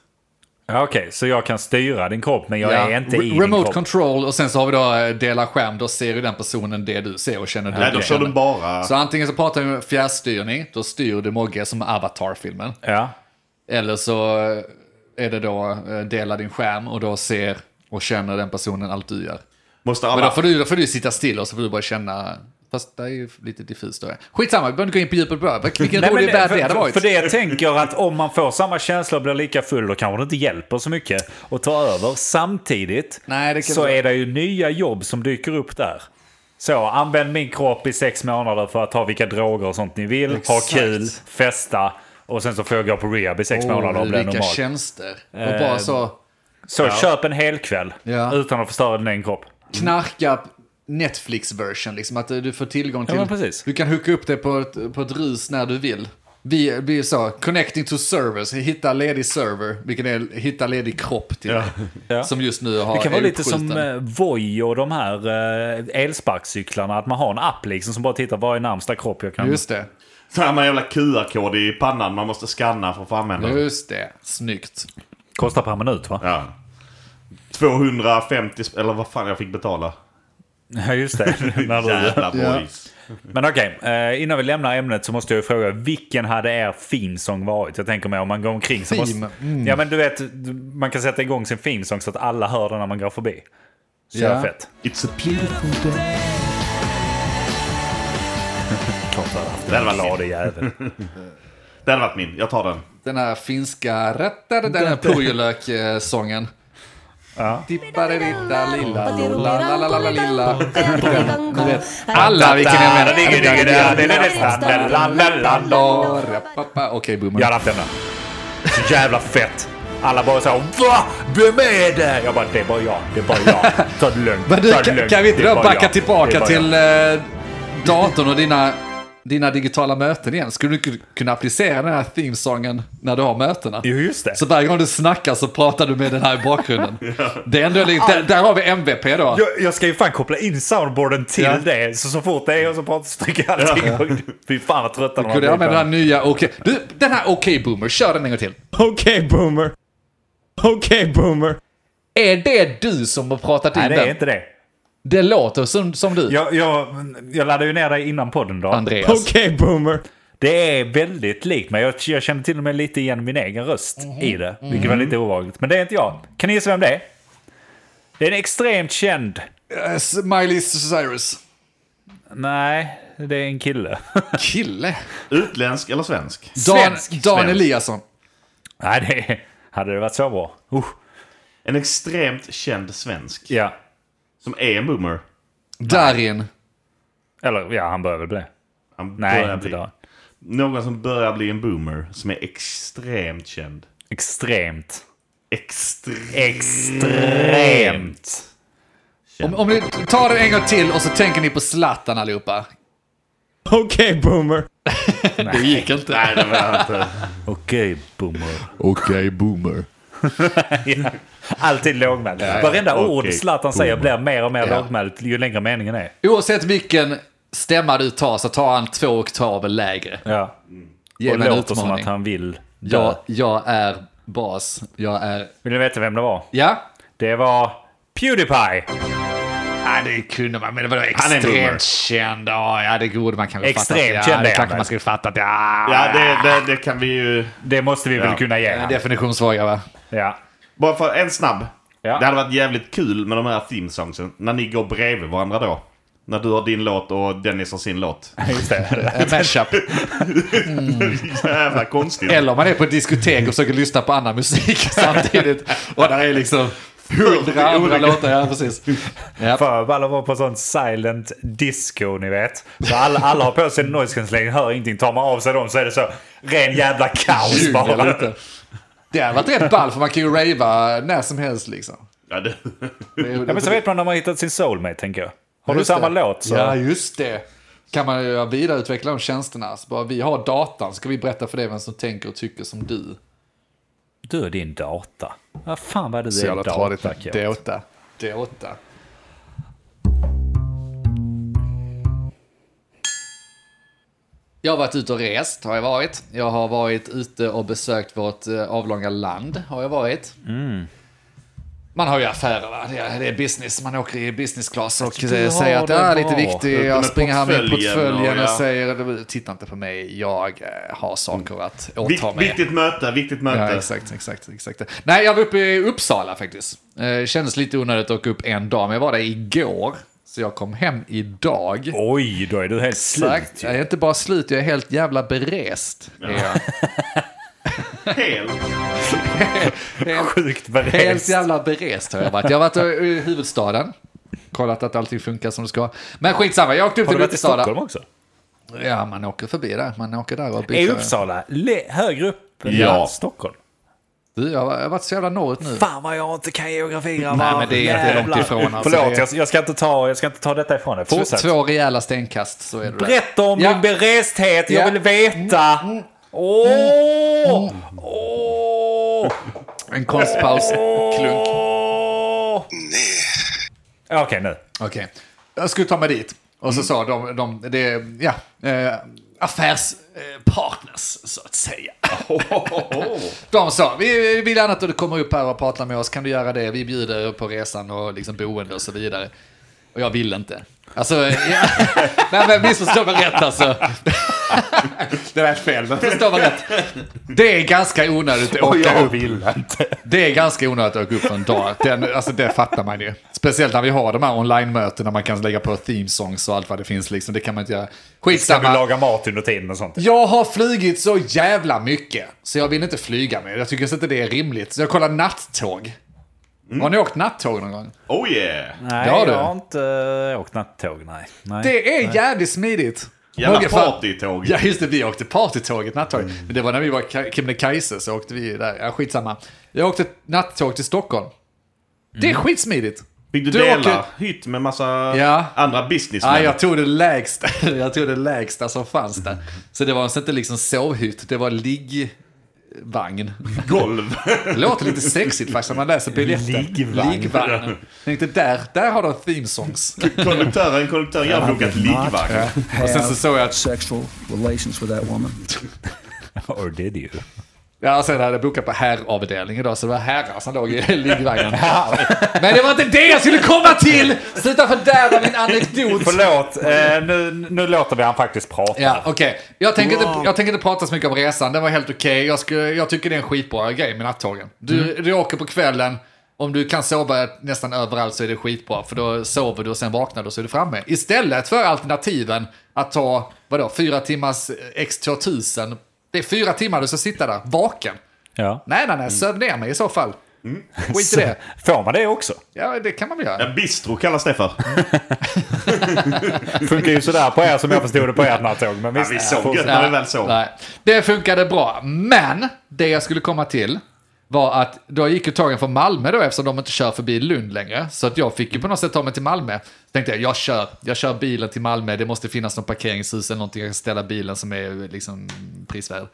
Ja, Okej, så jag kan styra din kropp men jag ja. är inte i Re- din Remote kropp. control och sen så har vi då eh, dela skärm. Då ser ju den personen det du ser och känner Nej, du då kör du bara... Så antingen så pratar vi om fjärrstyrning, då styr du Mogge som Avatar-filmen. Ja. Eller så eh, är det då eh, dela din skärm och då ser och känner den personen allt du gör. Måste Men alla... då får, du, då får du sitta still och så får du bara känna, fast det är ju lite diffust då. Skitsamma, vi behöver inte gå in på djupet det. Vilken Nej, rolig värld det hade varit. för det jag tänker att om man får samma känsla och blir lika full då kanske det inte hjälper så mycket att ta över. Samtidigt Nej, det så vara- är det ju nya jobb som dyker upp där. Så, använd min kropp i sex månader för att ta vilka droger och sånt ni vill. Ha Exakt. kul, festa och sen så får jag gå på rehab i sex månader och Åh, bli vilka normal. tjänster. Och Eh, bara så Så köp en hel kväll Ja. utan att förstöra din egen kropp. knarka Netflix-version, liksom att du får tillgång till... men precis. Du kan hooka upp det på ett, på ett rus när du vill. Vi, vi så, connecting to servers, hitta ledig server, vilken är hitta ledig kropp till Ja. Ja. Som just nu har Det kan vara lite som eh, Voi och de här eh, elsparkcyklarna. Att man har en app liksom som bara tittar vad är närmsta kropp jag kan... Just det, Så här med jävla QR-kod i pannan man måste skanna för att få använda den. just det. Snyggt. Kostar per minut va? Ja. 250 sp- eller vad fan jag fick betala. Ja just det. När du... Jävla Ja. boys. Men okej, eh, innan vi lämnar ämnet så måste jag fråga. Vilken hade er theme-song varit? Jag tänker mig om man går omkring så måste... Mm. Ja men du vet, man kan sätta igång sin theme-song så att alla hör den när man går förbi. Så Ja. jävla fett. It's a beautiful day. Klart hade haft Det hade den varit glade jävel. Det hade varit min. Jag tar den. Den här finska, rätta den här purjolök-sången. Ja. Dippariditta lilla lola la la la la lilla. Du vet, alla vilken jag menar. Okej, boomer. Jag hade haft den där. Så jävla fett. Alla bara så här, va? Vem är det? Jag bara, det bara jag. Det bara jag. Ta det lugnt. Men du, Ta det kan, lugnt. kan vi inte då backa tillbaka till eh, datorn och dina, dina digitala möten igen? Skulle du kunna applicera den här themesången när du har mötena? Jo, just det. Så varje gång du snackar så pratar du med den här i bakgrunden. Det är ändå lite, där, där har vi MVP då. Jag, jag ska ju fan koppla in soundboarden till Ja. det. Så så fort det är jag så pratar stryker jag allting igång. Fy fan vad trötta de har Kunde jag blivit. den här nya okej. Du, den här okej boomer, kör den en gång till. Okay, boomer. Okay, boomer. Är det du som har pratat in Nej, det den? är inte det. Det låter som, som du, Jag, jag, jag laddade ju ner dig innan podden då. Andreas. Okay, boomer. Det är väldigt likt mig. Jag, jag känner till och med lite igen min egen röst i det. Vilket var lite ovanligt. Men det är inte jag. Kan ni gissa vem det är? Det är en extremt känd... Yes, Miley Cyrus. Nej, det är en kille. Kille. Utländsk eller svensk? Dan, Svensk. Dan Svensk. Eliasson. Nej, det hade det varit så bra. Uh, En extremt känd svensk. ja. Som är en boomer. Darin. Eller ja, han bör väl bli det. Han Nej, börjar inte bli- där. Någon som börjar bli en boomer. Som är extremt känd. Extremt. Extremt. Extremt. Om, om ni tar den en gång till och så tänker ni på Zlatan allihopa. Okay, boomer. Det gick inte. Nej, det var inte. Okej, boomer. Okej, boomer. Alltid lågmäld. Varenda Okej, ord Zlatan säger blir mer och mer Ja. lågmält ju längre meningen är. Oavsett vilken stämma du tar så tar han två oktaver lägre. Ja. Ge och låter som att han vill dö. Jag, jag är bas. Jag är... Vill ni veta vem det var? Ja? Det var Pewdiepie. Ja, det kunde man, men det var extremt känd. Ja, ja, det borde man kanske Extremt fattat. Ja, känd det är han kanske väl? man skulle fattat. Ja, Ja, det, det, det kan vi ju... Det måste vi väl Ja. kunna ge definitionsfråga, va? Ja. Bara för en snabb. Ja. Det hade varit jävligt kul med de här themesongsen. När ni går bredvid varandra då. När du har din låt och Dennis har sin låt. Just det. Mashup. Jävla konstigt. Eller om man är på ett diskotek och försöker lyssna på annan musik samtidigt. Och där är liksom hundra andra låtar. Ja, precis. Ja. För alla var på sån silent disco, ni vet. Så alla, alla har på sig noise cancellation, hör ingenting. Tar man av sig dem så är det så ren jävla kaos bara. Det hade varit rätt ball för man kan ju ravea när som helst liksom. Ja, det... Är- Ja, men så vet man när man har hittat sin soulmate, tänker jag. Har du Just samma det. låt så... Ja, just det. Kan man ju vidareutveckla de tjänsterna. Så bara, vi har datan, ska vi berätta för dig vem som tänker och tycker som du. Du och din data. Vad fan vad du Så är jävla tradigt. datakåt. Dota. Dota. Jag har varit ute och rest, har jag varit. Jag har varit ute och besökt vårt eh, avlånga land, har jag varit. Man har ju affärer, va? Det är, det business. Man åker i business class och säger att det det är lite viktigt. Jag springer här med portföljen och, och säger, titta inte på mig, jag eh, har saker att åta Vikt, mig. viktigt möte, viktigt möte. Ja, exakt, exakt, exakt. Nej, jag var uppe i Uppsala faktiskt. Eh, kändes lite onödigt att åka upp en dag, men jag var där igår. Så jag kom hem idag. Oj, då är du helt Exakt. slut Jag är inte bara slut, jag är helt jävla berest. är jag. Helt. Helt, Sjukt berest. helt jävla berest har jag varit. Jag har varit i huvudstaden. Kollat att allting funkar som det ska. Men skitsamma, jag åkte upp Har till du varit i Uppsala. Stockholm också? Ja, man åker förbi där. Man åker där och Är byter. Uppsala le- högre upp än Ja. Stockholm? Du, jag har varit så jävla norrut nu. Fan vad jag inte kan geografi grabbar. Nej, men det är inte långt ifrån, alltså. Förlåt, jag, jag, ska inte ta, jag ska inte ta detta ifrån dig. Två, Fortsätt. två rejäla stenkast så är det. Berätta om Ja. din beresthet, jag Ja. vill veta. Åh! Åh! En konstpaus. Klunk. Åh! Okej, nu. Okej. Jag skulle ta mig dit. Och så sa de, de det, ja, eh, affärspartners så att säga. De sa, vi vill gärna att du kommer upp här och pratar med oss, kan du göra det? Vi bjuder på resan och liksom boende och så vidare. Och jag vill inte. Alltså, ja. nej men missförstå mig rätt alltså. Det lät fel, men förstå mig rätt. Det är ganska onödigt att åka upp. vill inte. Det är ganska onödigt att åka upp för en dag. Den, alltså det fattar man ju. Speciellt när vi har de här online-möten där man kan lägga på theme songs och allt vad det finns. Liksom. Det kan man inte göra. Ska du Skitsamma. laga mat under tiden och sånt? Jag har flugit så jävla mycket. Så jag vill inte flyga mer. Jag tycker inte det är rimligt. Så jag kollar nattåg. Har ni åkt nattåg någon gång? Oh yeah. Nej, du. jag har inte åkt nattåg. Nej. nej. Det är jävligt smidigt. Jävla fan- partytåg. Ja, just det. Vi åkte partytåget, nattåg. Men det var när vi var i Kebnekaise så åkte vi där. Ja, skitsamma. Jag åkte nattåg till Stockholm. Det är skitsmidigt. Fick du, Du dela åker- hytt med massa Ja. andra businessmän? Ja, jag tog det lägsta, jag tog det lägsta som fanns där. Så det var alltså inte liksom sovhytt, det var liggvagn. Golv. Det låter lite sexigt faktiskt när man läser biljetten. Liggvagn. Liggvagn. Tänkte där, där har de theme songs. Konduktören, konduktören, jag har bokat liggvagn. Och sen så såg jag att, sexual relations with that woman. Or did you? Ja sen hade jag bokat på herravdelning idag så det var herrar som låg i liggvagnen. Men det var inte det jag skulle komma till! Sluta fördärva min anekdot. Förlåt, eh, nu, nu låter vi han faktiskt prata. Ja, okej. Jag, tänker inte, jag tänker inte prata så mycket om resan, den var helt okej. Jag, skulle- jag tycker det är en skitbra grej med nattågen. Du, du åker på kvällen, om du kan sova nästan överallt så är det skitbra. För då sover du och sen vaknar du och så är du framme. Istället för alternativen att ta, vadå, fyra timmars X2000. Det är fyra timmar du ska sitta där, vaken. Ja. Nej, nej, nej, söv ner mig i så fall. Skit i det. Får man det också? Ja, det kan man väl göra. Ja, bistro kallas det för. Funkar ju sådär på er som jag förstod det på ert nattåg. Men Ja, visst, vi sov fortsätt. gött när vi väl sov. Nej, det funkade bra. Men det jag skulle komma till var att då gick ju tågen från Malmö då eftersom de inte kör förbi Lund längre. Så att jag fick ju på något sätt ta mig till Malmö. Så tänkte jag, jag kör, jag kör bilen till Malmö. Det måste finnas någon parkeringshus eller någonting jag kan ställa bilen som är liksom prisvärd.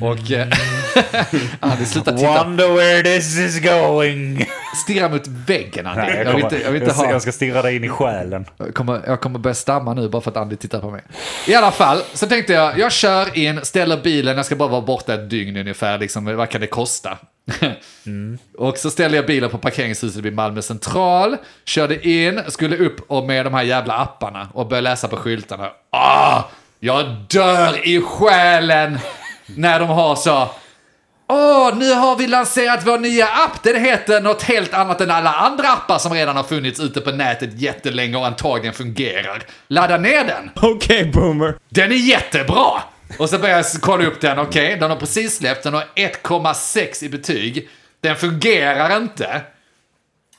Och eh, Andy, sluta titta. Wonder where this is going. Stirra mot väggen Andy. Nej, jag, vill inte, jag vill inte ha... jag ska stirra dig in i själen. Jag kommer, jag kommer börja stamma nu bara för att Andy tittar på mig. I alla fall, så tänkte jag, jag kör in, ställer bilen, jag ska bara vara borta ett dygn ungefär, liksom, vad kan det kosta? Och så ställer jag bilen på parkeringshuset vid Malmö central, körde in, skulle upp och med de här jävla apparna och börja läsa på skyltarna. Ah, jag dör i själen när de har så, Åh, nu har vi lanserat vår nya app. Den heter något helt annat än alla andra appar som redan har funnits ute på nätet jättelänge och antagligen fungerar. Ladda ner den. Okay, boomer. Den är jättebra! Och så börjar jag kolla upp den, okej, den har precis släppt, den har 1,6 i betyg. Den fungerar inte.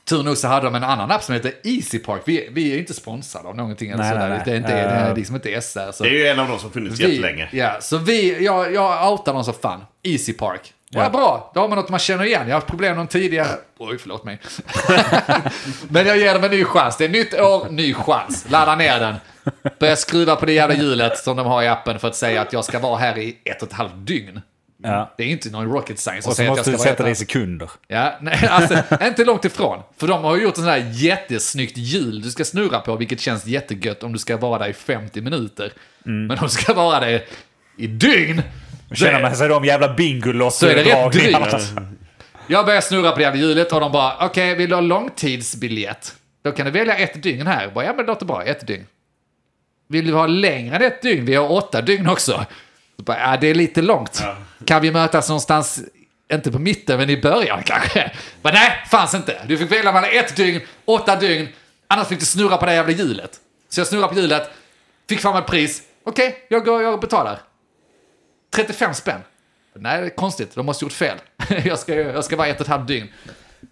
Tur nog så hade de en annan app som heter Easy Park. Vi, vi är inte sponsrade av någonting eller Nej, sådär. nej, nej. Det är inte, det är liksom inte SR. Så Det är ju en av de som funnits jättelänge. vi, ja, så vi, jag, jag outar dem som fan. Easy Park. Ja. bra, då har man något man känner igen. Jag har haft problem med dem tidigare. Oj, förlåt mig. Men jag ger dem en ny chans. Det är nytt år, ny chans. Ladda ner den. Börja skruva på det jävla hjulet som de har i appen för att säga att jag ska vara här i ett och ett halvt dygn. Ja. Det är inte någon rocket science Och så säga att jag måste ska du sätta det i sekunder. Ja, nej, alltså inte långt ifrån. För de har ju gjort en sån här jättesnyggt hjul du ska snurra på, vilket känns jättegött om du ska vara där i 50 minuter. Mm. Men du ska vara där i dygn, Känner man sig de jävla så är det rätt drygt. Jag börjar snurra på det jävla hjulet och de bara, okej, vill du ha långtidsbiljett? Då kan du välja ett dygn här. Jag Bara, ja, men det låter bra, ett dygn. Vill du ha längre än ett dygn? Vi har åtta dygn också. Bara, ja, det är lite långt. Kan vi mötas någonstans, inte på mitten, men i början kanske? Men nej, fanns inte. Du fick välja mellan ett dygn, åtta dygn, annars fick du snurra på det jävla hjulet. Så jag snurrar på hjulet, fick fram ett pris. Okej, jag går jag betalar. 35 spänn. Nej, det är konstigt. De måste gjort fel. Jag ska, jag ska vara ett och ett halvt dygn.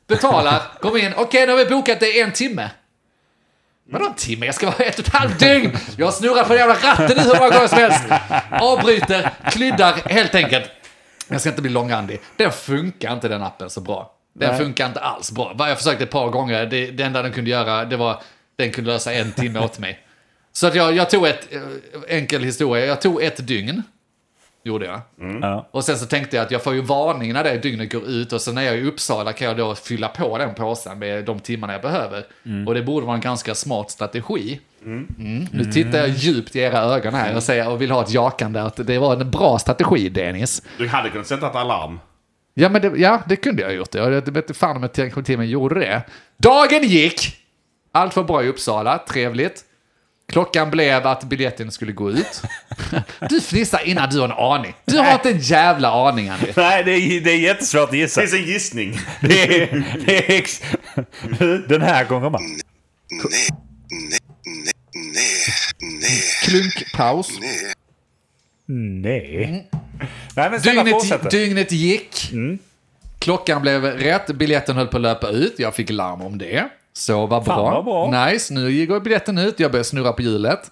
Betalar, kommer in. Okej, nu har vi bokat det en timme. Vadå en timme? Jag ska vara ett och ett halvt dygn! Jag snurrar på den jävla ratten nu hur många gånger som helst. Avbryter, kryddar, helt enkelt. Jag ska inte bli långrandig. Den funkar inte den appen så bra. Den Nej. funkar inte alls bra. Jag försökte ett par gånger. Det, det enda den kunde göra, det var den kunde lösa en timme åt mig. Så att jag, jag tog ett, eh, enkel historia, jag tog ett dygn. Gjorde jag. Ja. Och sen så tänkte jag att jag får ju varning när det dygnet går ut och så när jag är i Uppsala kan jag då fylla på den påsen med de timmarna jag behöver. Och det borde vara en ganska smart strategi. Mm. Nu tittar jag djupt i era ögon här och säger och vill ha ett jakande att det var en bra strategi, Dennis. Du hade kunnat sätta ett alarm. Ja, men det, ja, det kunde jag ha gjort. Jag vet inte fan om jag till till mig gjorde det. Dagen gick! Allt var bra i Uppsala, trevligt. Klockan blev att biljetten skulle gå ut. Du fnissar innan du har en aning. Du har inte en jävla aning, Andy. Nej, det är, det är jättesvårt att gissa. Det finns en gissning. Det är, det är ex... Den här gången bara. Klunkpaus. Nej. Nej, men snälla Dygnet, fortsätt. dygnet gick. Klockan blev rätt, biljetten höll på att löpa ut. Jag fick larm om det. Så vad Fan, bra. vad bra. Nice, nu går biljetten ut. Jag började snurra på hjulet.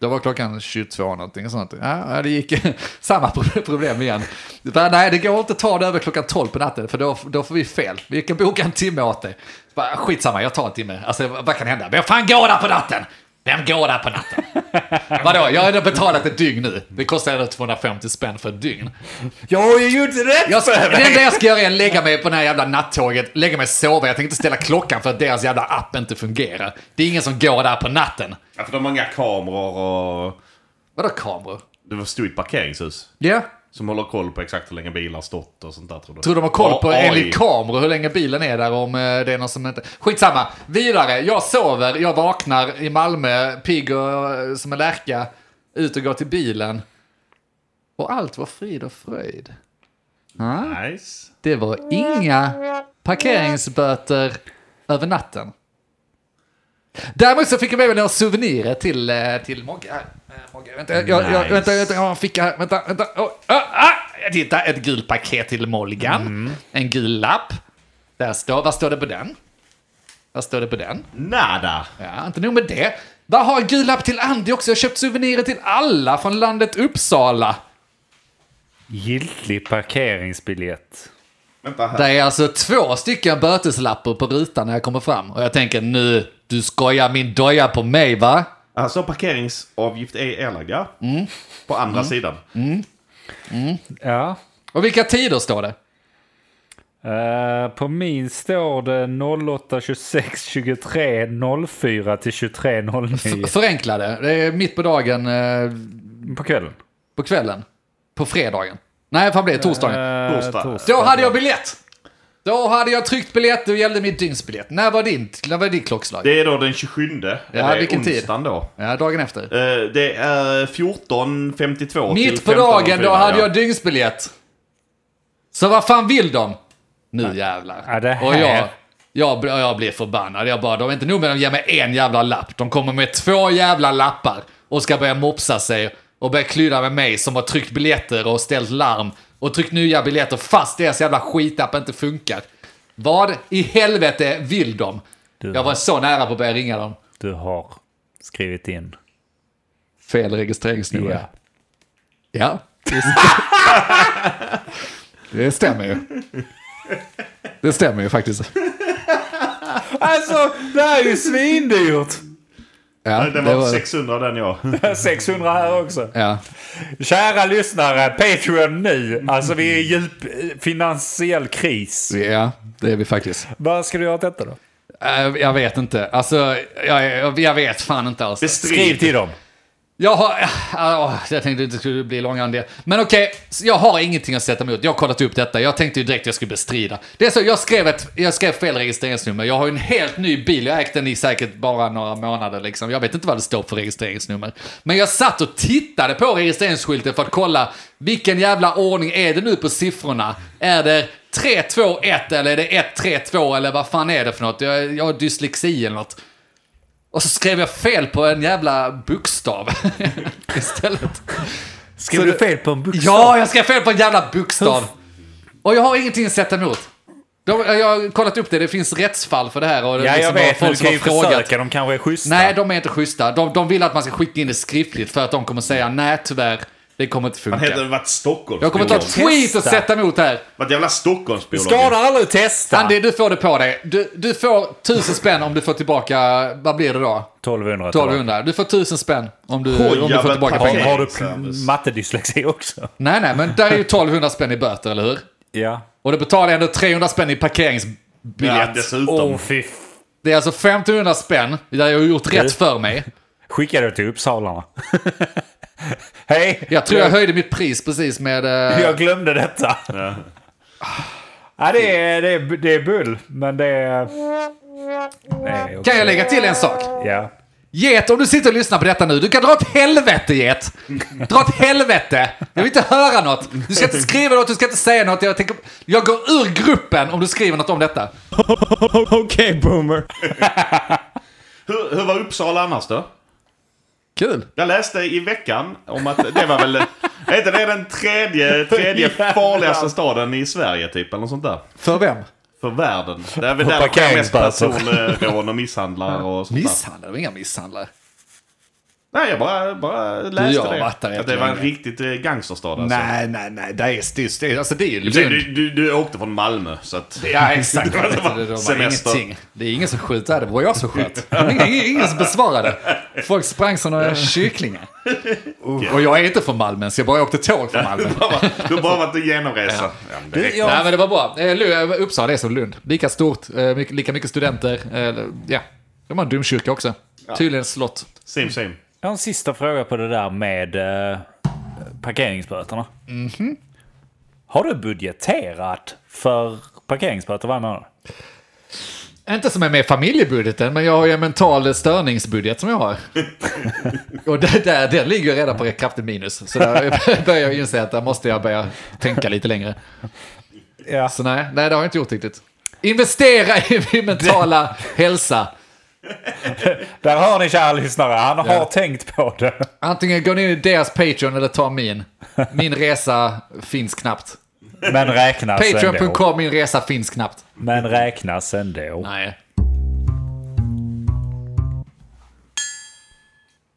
Då var klockan 22 någonting sånt. Ja, det gick samma pro- problem igen. Bara, nej, det går inte att ta det över klockan 12 på natten, för då, då får vi fel. Vi kan boka en timme åt dig. Bara, skitsamma, jag tar en timme. Alltså, vad kan hända? Vem fan går där på natten? Vem går där på natten? Vadå, jag har betalat ett dygn nu. Det kostar ändå 250 spänn för ett dygn. Jag har ju gjort rätt Jag ska, för det mig! enda jag ska göra är att lägga mig på det här jävla nattåget, lägga mig och sova. Jag tänker inte ställa klockan för att deras jävla app inte fungerar. Det är ingen som går där på natten. Ja, för de har många kameror och... Vadå kameror? Det var stod ett parkeringshus. Ja. Som håller koll på exakt hur länge bilar stått och sånt där tror du? Tror de har koll på AI. enligt kameror hur länge bilen är där om eh, det är någon som inte... Skitsamma. Vidare. Jag sover, jag vaknar i Malmö, pigg och eh, som en lärka. Ut och går till bilen. Och allt var frid och fröjd. Nice. Det var inga parkeringsböter över natten. Däremot så fick jag med mig några souvenirer till, eh, till Mogge här. Eh, Mogge, vänta, jag, jag, jag, Nice. vänta, vänta, jag har en ficka här. Vänta, vänta. Oh, ah, ah, titta, ett gult paket till Molgan. En gul lapp. Där står, vad står det på den? Vad står det på den? Nada. Ja, inte nog med det. Vad har en gul lapp till Andy också? Jag har köpt souvenirer till alla från landet Uppsala. Giltig parkeringsbiljett. Det är alltså två stycken böteslappar på rutan när jag kommer fram. Och jag tänker nu, du skojar min doja på mig va? Alltså parkeringsavgift är erlagd, ja. Mm. På andra sidan. Ja. Och vilka tider står det? Eh, på min står det 08, 26, 23, 04 till 23, 09 Förenklade. Det är mitt på dagen, eh, på kvällen. på kvällen. På fredagen. Nej, vad blir det? Torsdagen. Eh, Torsdag. Då hade jag biljett! Då hade jag tryckt biljett, då gällde mitt dygnsbiljett. När var din, när var ditt klockslag? Det är då den 27. Ja, vilken tid? då. Ja, dagen efter. Eh, Det är 14.52 till Mitt på dagen, då 15.04, hade ja. jag dygnsbiljett. Så vad fan vill de? Nu jävlar. Ja, det här- Och jag, jag, blir- jag blir förbannad. Jag bara, de är inte nog med att de ger mig en jävla lapp. De kommer med två jävla lappar och ska börja mopsa sig och börja klydda med mig som har tryckt biljetter och ställt larm och tryckt nya biljetter fast deras jävla skitapp inte funkar. Vad i helvete vill de? Du- Jag var så nära på att börja ringa dem. Du har skrivit in. Fel registreringsnummer. Ja. Ja. Det stämmer ju. Det stämmer ju faktiskt. Alltså, det här är ju svindyrt! Ja, Det var 600 den jag. 600 här också. Ja. Kära lyssnare, Patreon nu. Alltså vi är i djup eh, finansiell kris. ja, det är vi faktiskt. Vad ska du göra åt detta då? Eh, Jag vet inte. Alltså, jag, jag vet fan inte alls. Skriv till dem. Jag har... Äh, jag tänkte att det skulle bli långare än det. Men okej, okay, jag har ingenting att sätta emot. Jag har kollat upp detta. Jag tänkte ju direkt att jag skulle bestrida. Det är så, jag skrev, ett, jag skrev fel registreringsnummer. Jag har ju en helt ny bil. Jag har ägt den i säkert bara några månader liksom. Jag vet inte vad det står för registreringsnummer. Men jag satt och tittade på registreringsskylten för att kolla vilken jävla ordning är det nu på siffrorna? Är det 321 eller är det 132 eller vad fan är det för något? Jag, jag har dyslexi eller något. Och så skrev jag fel på en jävla bokstav istället. Skrev Så du fel på en bokstav? Ja, jag skrev fel på en jävla bokstav. Och jag har ingenting att sätta emot. De, jag har kollat upp det, det finns rättsfall för det här. Och det Ja, liksom jag vet. Men du kan ju frågat. försöka. De kanske är schyssta. Nej, de är inte schyssta. De, de vill att man ska skicka in det skriftligt för att de kommer säga nej, tyvärr, det kommer inte Han heter funka. varit Stockholmsbiolog. Jag kommer ta ett tweet och sätta emot här. Varit jävla Stockholmsbiolog. Skadar aldrig testa. Andy, du får det på dig. Du, du får tusen spänn om du får tillbaka, vad blir det då? 1200. 1200. Du får tusen spänn om du, Oj, om du får tillbaka tack. pengarna. Har, du mattedyslexi också? Nej, nej, men där är ju 1200 spänn i böter, eller hur? Ja. Och det betalar ändå 300 spänn i parkeringsbiljett. Ja, dessutom. Åh, fy Det är alltså 1500 spänn, där jag har gjort rätt för mig. Skicka det till Uppsala. Hej! Jag tror jag höjde mitt pris precis med... eh, Jag glömde detta. Ja, det, är, det, är, det är bull, men det är... Också, Kan jag lägga till en sak? Ja. Get, om du sitter och lyssnar på detta nu, du kan dra åt helvete Get! Dra åt helvete! Jag vill inte höra något. Du ska inte skriva något, du ska inte säga något. Jag, tänker, jag går ur gruppen om du skriver något om detta. Okay, boomer. Hur, hur var Uppsala annars då? Kul. Jag läste i veckan om att det var väl... Är det den tredje, tredje farligaste staden i Sverige typ? Eller något sånt där. För vem? För världen. Det är väl där det sker mest parkeringsböter. personrån och misshandlar och sånt där. Misshandlare? Inga misshandlare. Nej, jag bara, bara läste jag det. varit där Att det var en riktigt eh, gangsterstad alltså. Nej, nej, nej. Det är, det är, alltså, det är ju Du, Lund. du, du, du åkte från Malmö så att... Ja, exakt. Det var- det var Det, var semester. ingenting. Det är ingen som skjuter här, det var jag som sköt. Ingen, ingen som besvarade. Folk sprang som några kycklingar. Och jag är inte från Malmö, så jag bara åkte tåg från Malmö. Du har bara varit en genomresa. Ja. det räcker. Nej, men det var bra. Eh, eh, Uppsala är som Lund. Lika stort, eh, lika mycket studenter. eh, Ja, de har en domkyrka också. Tydligen ett slott. Same, same. Jag har en sista fråga på det där med eh, parkeringsböterna. Mhm. Har du budgeterat för parkeringsböter varje månad? Inte som är med i familjebudgeten, men jag har ju en mental störningsbudget som jag har. Och där, där, den ligger ju redan på kraftigt minus. Så där börjar jag inse att där måste jag börja tänka lite längre. Ja. Så nej, nej det har jag inte gjort riktigt. Investera i min mentala hälsa. Där har ni kära lyssnare, han har Ja. tänkt på det. Antingen gå ner i deras Patreon eller ta min. Min resa finns knappt. Men räknas ändå. Patreon.com, min resa finns knappt. Men räknas ändå. Nej.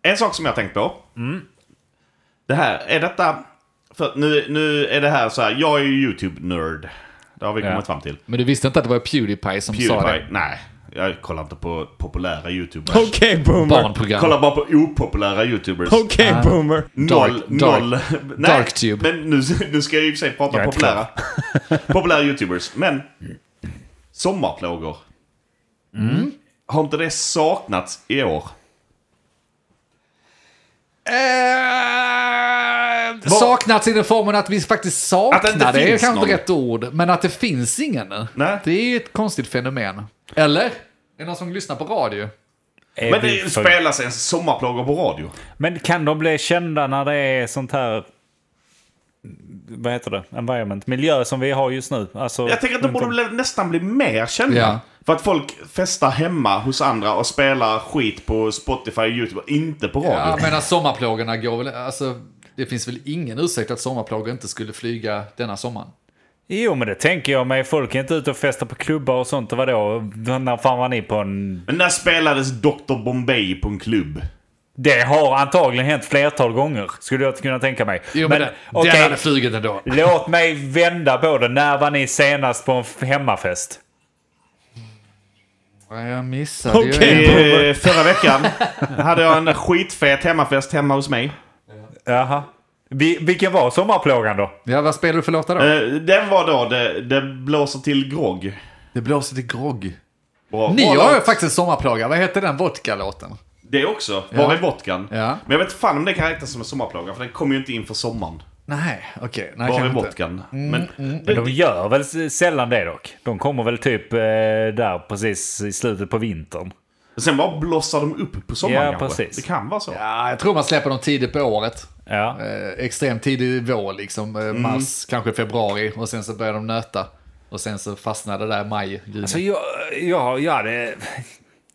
En sak som jag har tänkt på. Det här, är detta... För nu, nu är det här så här, jag är ju YouTube-nörd. Det har vi Ja. kommit fram till. Men du visste inte att det var Pewdiepie som sa Pewdiepie, det? nej. Jag kollar inte på populära YouTubers. Okay, boomer. Barnprogram. Kollar bara på opopulära YouTubers. Okay, boomer. Noll, Dark- noll. Nej, Darktube. Men nu, nu ska jag i och för sig prata Jag är populära. populära YouTubers. Men sommarplågor. Mm. Har inte det saknats i år? Eh, saknats i den formen att vi faktiskt Att det saknar det, är kanske inte rätt ord. Men att det finns ingen. Nej. Det är ju ett konstigt fenomen. Eller? Är det någon som lyssnar på radio? Är Men det för- spelas en sommarplågor på radio. Men kan de bli kända när det är sånt här vad heter det, environment, miljö som vi har just nu. Alltså, Jag tänker att de borde om. nästan bli mer kända. Ja. För att folk festar hemma hos andra och spelar skit på Spotify och YouTube och inte på radio. Ja, men sommarplågorna går väl... Alltså, det finns väl ingen ursäkt att sommarplågor inte skulle flyga denna sommaren? Jo, men det tänker jag mig. Folk är inte ute och festar på klubbar och sånt. Och vadå? När fan var ni på en... Men när spelades Dr. Bombay på en klubb? Det har antagligen hänt flertal gånger, skulle jag kunna tänka mig. Jo, men, den, okej, den hade flugit ändå. låt mig vända på det. När var ni senast på en hemmafest? Ja, Jag missade ju Okej. en. Eh, förra veckan hade jag en skitfet hemmafest hemma hos mig. Jaha. Vi, vilken var sommarplågan då? Ja, vad spelar du för låtar då? Eh, den var då det, det blåser till grogg. Det blåser till grogg. Bra, Ni har ju faktiskt en sommarplåga. Vad heter den vodka-låten? Det också. Var Ja. är vodkan? Ja. Men jag vet fan om det kan räknas som en sommarplåga för den kommer ju inte in för sommaren. Nej, okej. Nej, Var är vodkan? Mm, Men, Men de gör väl sällan det dock? De kommer väl typ eh, där precis i slutet på vintern. sen bara blossar de upp på sommaren Ja, kanske. precis. Det kan vara så. Ja, jag tror man släpper dem tidigt på året. Ja. Eh, extremt tidig vår, liksom. Eh, mars, kanske februari. Och sen så börjar de nöta. Och sen så fastnar det där maj, juni. Alltså jag, jag, jag, det,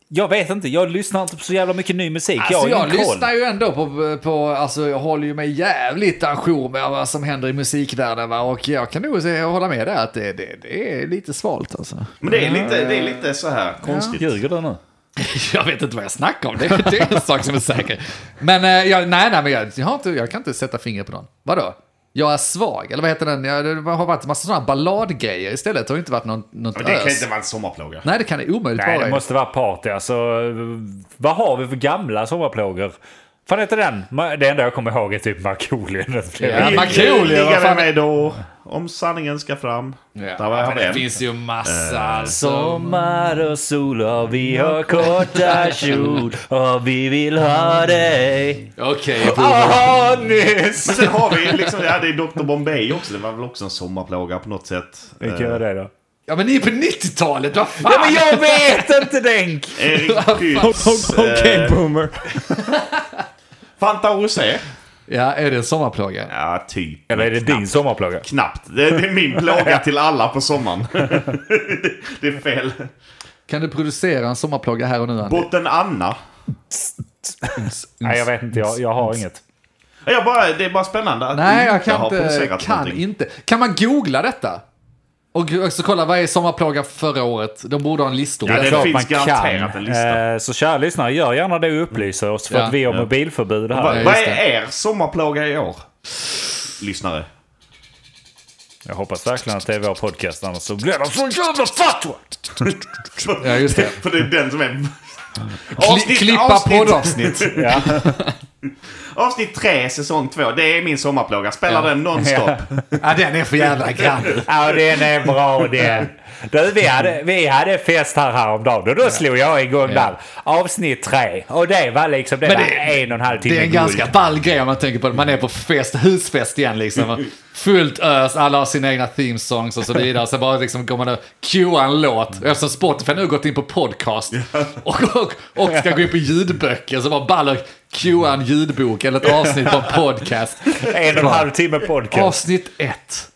jag vet inte, jag lyssnar inte på så jävla mycket ny musik. Alltså jag jag lyssnar ju ändå på, på, alltså jag håller ju mig jävligt ajour med vad som händer i musikvärlden va? och jag kan nog säga, hålla med där att det, det, det är lite svalt alltså. Men det är lite, det är lite så här konstigt. Ljuger du nu? Jag vet inte vad jag snackar om, det, det är en sak som är säker. Men eh, jag, nej, nej, men jag, jag, har inte, jag kan inte sätta fingret på någon. Vadå? Jag är svag, eller vad heter den? Jag, det har varit en massa sådana balladgrejer istället, det har inte varit någon, något Men det kan ös. inte vara en sommarplåga. Nej, det kan det omöjligt Nej, vara. det måste vara party. Alltså, vad har vi för gamla sommarplågor? Fan heter den? Det enda jag kommer ihåg är typ Markoolio. Ja, Markoolio, vad fan- med då, om sanningen ska fram. Där var jag det finns ju massa. alltså. Sommar och sol och vi har korta kjol och vi vill ha dig. Okej, Ah, Men nyss! sen har vi liksom, ja det är Dr. Bombay också. Det var väl också en sommarplåga på något sätt. Vilka är det då? Ja men ni är på 90-talet, vad fan! Ja, men jag vet inte Denk! Erik Prytz. Okay, eh, boomer. Fanta Rosé. Ja, är det en sommarplåga? Ja, typ. Eller är det din sommarplåga? Knappt. Det det är min plåga till alla på sommaren. Det- det är fel. Kan du producera en sommarplåga här och nu Andy? Botten Anna. Nej, jag vet inte. Jag, jag har inget. Jag bara, det är bara spännande att Nej, jag kan inte. Kan inte. Kan man googla detta? Och också kolla, vad är sommarplåga förra året? De borde ha en listor. Ja, det tror- finns garanterat en lista. Eh, Så kära lyssnare, gör gärna det och upplyser oss för Ja. att vi har Ja. mobilförbud här. Vad Ja, vad är det. er sommarplåga i år? Lyssnare. Jag hoppas verkligen att det är vår podcast, annars så blir det så jävla fatwa! Ja, just det. För det är den som är... Kli, klippa avsnitt, poddavsnitt. Ja. avsnitt 3, säsong 2. Det är min sommarplåga. Spela Ja. den nonstop. Ja, den är för jävla grann. ja, den är bra den. Du, vi, hade, vi hade fest här häromdagen och då slog jag igång Ja. där. Avsnitt tre. Och det var liksom, det, Men var det- en och en halv timme Det är en guld. ganska ball grej om man tänker på det. Man är på fest, husfest igen liksom. Fullt ös, alla har sina egna theme songs och så vidare. Så bara liksom går man och cuear en låt. Eftersom Spotify nu gått in på podcast och, och, och ska gå in på ljudböcker så bara ballar cuea en ljudbok eller ett avsnitt på en podcast. En och en halv timme podcast. Avsnitt ett.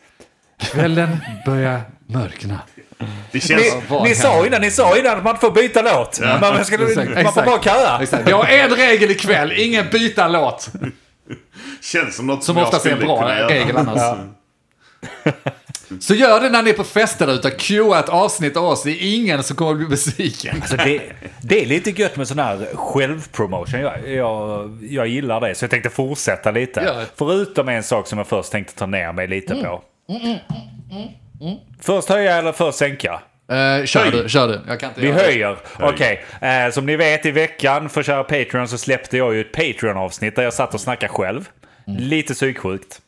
Kvällen börjar mörkna. Det känns... Ni, ni, sa innan, ni sa innan att man inte får byta låt. Man, man, ska, Exakt, man får bara köa. Exakt. Vi har en regel ikväll, ingen byta låt. känns som något Som jag oftast är en bra regel annars. Så gör det när ni är på fester ute. Cuea ett avsnitt av oss. Det är ingen som kommer att bli besviken. Alltså det, det är lite gött med sån här självpromotion. Jag, jag, jag gillar det, så jag tänkte fortsätta lite. Det. Förutom en sak som jag först tänkte ta ner mig lite på. Först höja eller först sänka? Uh, kör du, kör du. Jag kan inte Vi göra det. höjer. Okej, eh, som ni vet i veckan för kära Patreon så släppte jag ju ett Patreon-avsnitt där jag satt och snackade själv. Lite psyksjukt.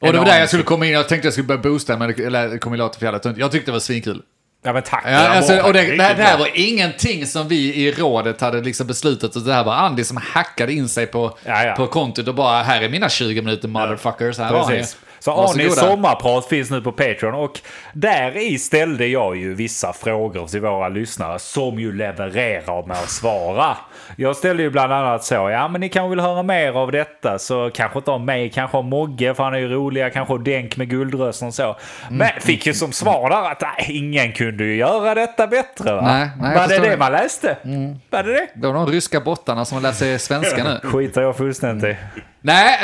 Och det var där jag skulle komma in. Jag tänkte jag skulle börja boosta, men det, eller, det kommer låta för jävla tunt. Jag tyckte det var svinkul. Ja men tack. Ja, alltså, och det, det, här, det här var ingenting som vi i rådet hade liksom beslutat. Och det här var Andy som hackade in sig på, Ja, ja. på kontot och bara här är mina 20 minuter motherfuckers. Här har ni. Precis. Så. Anis sommarprat finns nu på Patreon och där i ställde jag ju vissa frågor till våra lyssnare som ju levererar med att svara. Jag ställde ju bland annat så, ja men ni kanske vill höra mer av detta så kanske inte om mig, kanske om Mogge för han är ju roligare, kanske om Denk med guldrösten och så. Mm. Men fick ju som svar där att nej, ingen kunde ju göra detta bättre va? Nej, nej, Var det det man läste? Var det det? Det var de ryska bottarna som lärt sig svenska nu. Skiter jag fullständigt i. Nej,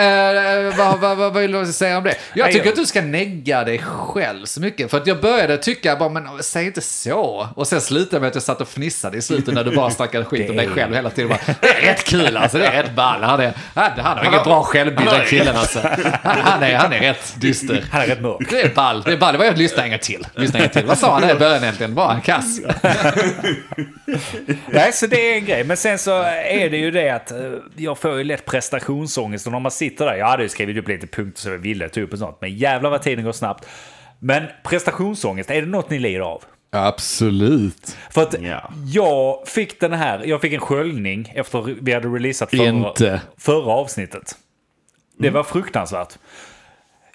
eh, vad, vad, vad vill du säga om det? Jag tycker att du ska negga dig själv så mycket. För att jag började tycka bara, men säg inte så. Och sen slutade med att jag satt och fnissade i slutet när du bara snackade skit om dig själv hela tiden. Bara, det är rätt kul alltså, det är rätt ball. Han, är, han, han har ingen bra självbild den killen alltså. Han, han, är, han är rätt dyster. Han är rätt mörk. Det är ball, det är ball. Det var jag lyssna en gång till. Lyssna en till. Vad sa han där i början egentligen? Bara en kass. Nej, så det är en grej. Men sen så är det ju det att eh, jag får ju lätt prestationsångest. Och när man sitter där, jag hade ju skrivit upp lite punkter så jag ville ta upp och sånt. Men jävlar vad tiden går snabbt. Men prestationsångest, är det något ni lider av? Absolut. För att Ja. jag fick den här, jag fick en sköljning efter vi hade releasat förra, Inte. förra avsnittet. Det var fruktansvärt.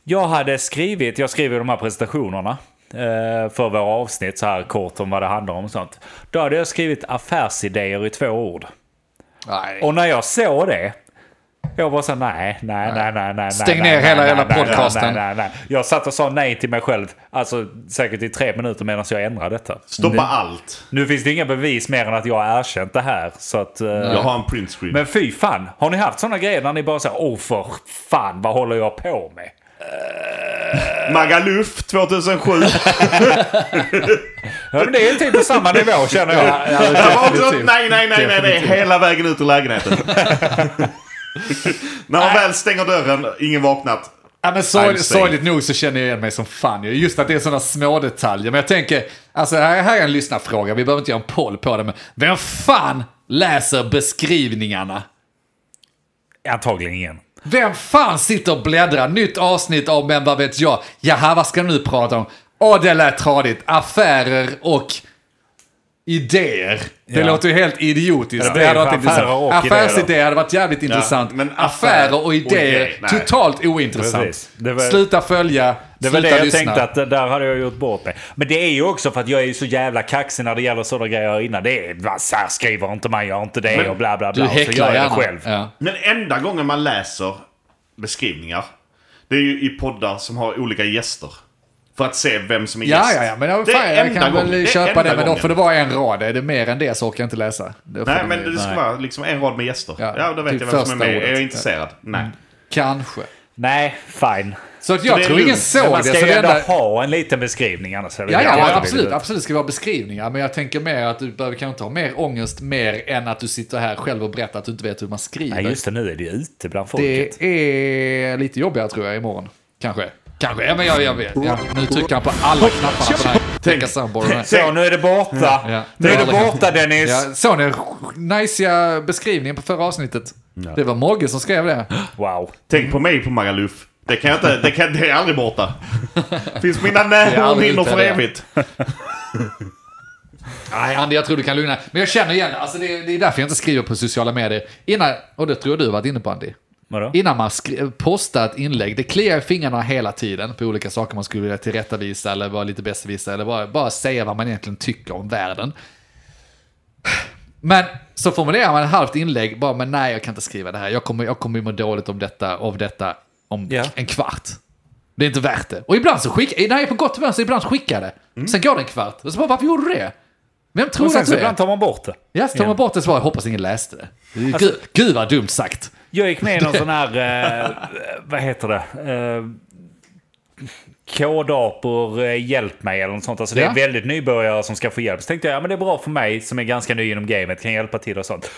Jag hade skrivit, jag skriver de här presentationerna eh, för våra avsnitt så här kort om vad det handlar om och sånt. Då hade jag skrivit affärsidéer i två ord. Nej. Och när jag såg det, jag var så nej, nej, nej, nej, nej. Stäng nej, ner nej, hela nej, jävla nej, nej, podcasten. Nej, nej, nej. Jag satt och sa nej till mig själv, alltså säkert i tre minuter medan jag ändrade detta. Stoppa allt. Nu finns det inga bevis mer än att jag har erkänt det här. Så att, eh, Jag har en print screen. Men fy fan, har ni haft sådana grejer när ni bara säger åh för fan, vad håller jag på med? Magaluf 2007. Ja, men det är typ på samma nivå känner jag. Också, nej, nej, nej, nej, det är hela vägen ut ur lägenheten. När man väl stänger dörren, ingen vaknat. Ja, men sorgligt nog så känner jag igen mig som fan. ju. Just att det är sådana små detaljer. Men jag tänker, alltså här, här är en lyssnarfråga. Vi behöver inte göra en poll på det. Men vem fan läser beskrivningarna? Antagligen ingen. Vem fan sitter och bläddrar? Nytt avsnitt av Men vad vet jag? Jaha, vad ska du nu prata om? Åh, det lät tradigt. Affärer och idéer. Det Ja. låter ju helt idiotiskt. Ja, det hade varit affärer intressant. och idéer. Affärsidéer hade varit jävligt intressant. men affär affärer och och idéer, idéer, nej. totalt ointressant. Var- Sluta följa, Det var det jag lyssna. tänkte att där hade jag gjort bort mig. Men det är ju också för att jag är ju så jävla kaxig när det gäller sådana grejer innan. Det är så här skriver inte man, gör inte det Men och bla bla Du bla. Så gör häcklar jag det gärna. själv. Ja. Men enda gången man läser beskrivningar, det är ju i poddar som har olika gäster. För att se vem som är Ja, gäst. ja, ja, men ja, Det är fan, jag kan gången. väl Det köpa enda det, men då får det vara en rad. Är det mer än det så orkar jag inte läsa. Det Nej, men ju- det ska Nej. vara liksom en rad med gäster. Ja, Ja, då vet typ jag vem som är med. ordet. Är jag intresserad? Nej. Kanske. Nej, fine. Så att jag det är tror ingen såg Men man det. ska Så ju det ändå enda... ha en liten beskrivning annars är det Ja, ja, ja, absolut. billigt. Absolut ska vara beskrivningar. Men jag tänker mer att du behöver kanske inte ha mer ångest mer än att du sitter här själv och berättar att du inte vet hur man skriver. Nej, just det. Nu är det ju ute bland folket. det är lite jobbigare tror jag imorgon. Kanske. Kanske. Ja, men jag, jag vet. Ja, nu trycker han på alla knapparna på den här Tänka soundboarden. Så, nu är det borta. Ja. Nu är det Ja. borta Dennis. Ja, såg ni najsiga beskrivningen på förra avsnittet? Det var Mogge som skrev det. Wow. Tänk på mig på Magaluf. Det kan jag inte, det, kan, det är aldrig borta. Finns mina ute, för evigt. Nej, Andy, jag tror du kan lugna. Men jag känner igen det. Alltså, det, är- det är därför jag inte skriver på sociala medier. Innan, och det tror jag du varit inne på Andy. Vadå? Innan man postar ett inlägg, det kliar i fingrarna hela tiden på olika saker man skulle vilja tillrättavisa eller vara lite besserwisser eller bara, bara säga vad man egentligen tycker om världen. Men så formulerar man ett halvt inlägg, bara men nej jag kan inte skriva det här, jag kommer, jag kommer ju må dåligt om detta, av detta om Ja. en kvart. Det är inte värt det. Och ibland så skickar nej på gott väl så ibland skickar jag det. Sen går det en kvart. Och så bara, varför gjorde du det? Vem tror Och du sen att så du är? ibland tar man bort det. Ja, så tar man bort det så bara, jag hoppas ingen läste det. Gud, gud vad dumt sagt. Jag gick med i någon sån här, eh, vad heter det? Eh, Kodapor, eh, hjälp mig eller något sånt. Alltså det är Ja. väldigt nybörjare som ska få hjälp. Så tänkte jag, ja men det är bra för mig som är ganska ny inom gamet, kan hjälpa till och sånt.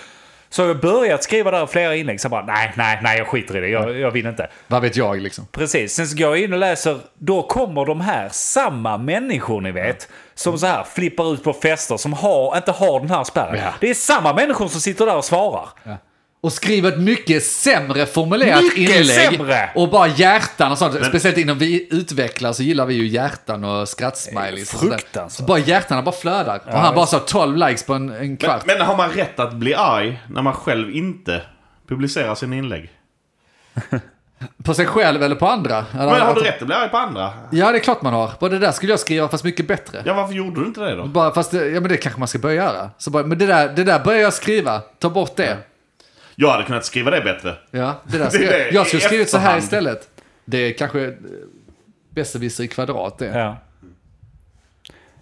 Så jag börjat skriva där flera inlägg, så bara nej, nej, nej, jag skiter i det, jag, jag vill inte. Vad vet jag liksom. Precis, sen så går jag in och läser, då kommer de här, samma människor ni vet, som så här flippar ut på fester, som har, inte har den här spärren. Ja. Det är samma människor som sitter där och svarar. Och skriver ett mycket sämre formulerat Mycket inlägg. sämre! Och bara hjärtan och sånt. Speciellt inom vi utvecklare så gillar vi ju hjärtan och skrattsmileys. fruktansvärt. Så bara hjärtarna bara flödar. Och han bara sa 12 likes på en, en Men, kvart. men har man rätt att bli arg när man själv inte publicerar sina inlägg? På sig själv eller på andra? Eller Men har att- du rätt att bli arg på andra? Ja, det är klart man har. Och det där skulle jag skriva fast mycket bättre. Ja, varför gjorde du inte det då? Bara, fast ja, men det kanske man ska börja göra. Så bara, men det där, det där börjar jag skriva. Ta bort det. Jag hade kunnat skriva det bättre. Ja, det där är det, jag skulle skrivit så här istället. Det är kanske eh, besserwisser i kvadrat det. Ja.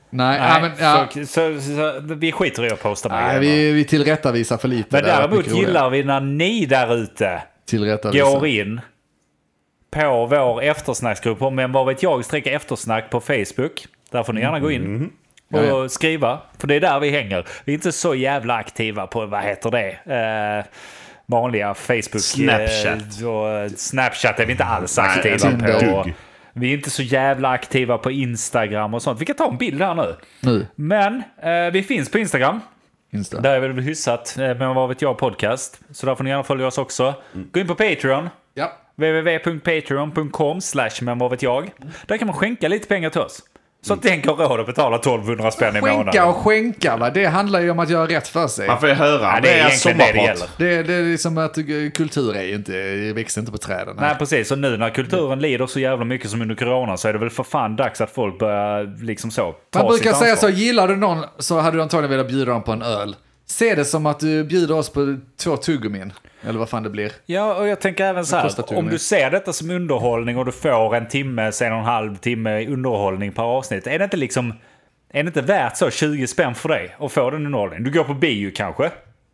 Nej, Nej, men, ja, så, så, så, vi skiter i att posta mer nej, vi, vi tillrättavisar för lite. Men varit däremot gillar vi när ni där ute går in på vår eftersnacksgrupp om Men vad vet jag sträcker eftersnack på Facebook. Där får ni gärna gå in och Ja, ja. skriva. För det är där vi hänger. Vi är inte så jävla aktiva på, vad heter det? Eh, vanliga Facebook. Snapchat. Eh, och Snapchat är vi inte alls Nej, aktiva inte på. dugg. Vi är inte så jävla aktiva på Instagram och sånt. Vi kan ta en bild här nu. Nu, Men eh, vi finns på Instagram. Insta. Där är väl hyfsat, eh, men vad vet jag podcast. Så där får ni gärna följa oss också. Gå in på Patreon. Ja. www.patreon.com slash men vad vet jag. Där kan man skänka lite pengar till oss. Så att den går råd att betala 1200 spänn i Skänka månaden. och skänka, va? det handlar ju om att göra rätt för sig. Man får ju höra Ja, det är det är egentligen det det gäller. Det, det är liksom att kultur är ju inte, växer inte på träden. Nej precis, och nu när kulturen lider så jävla mycket som under corona så är det väl för fan dags att folk börjar liksom så ta Man brukar sitt säga så, gillar du någon så hade du antagligen velat bjuda dem på en öl. Se det som att du bjuder oss på två tuggummin. Eller vad fan det blir. Ja, och jag tänker även så här. Om du ser detta som underhållning och du får en timme, sen en halv timme underhållning per avsnitt. Är det inte liksom... Är det inte värt så 20 spänn för dig att få den underhållningen? Du går på bio kanske?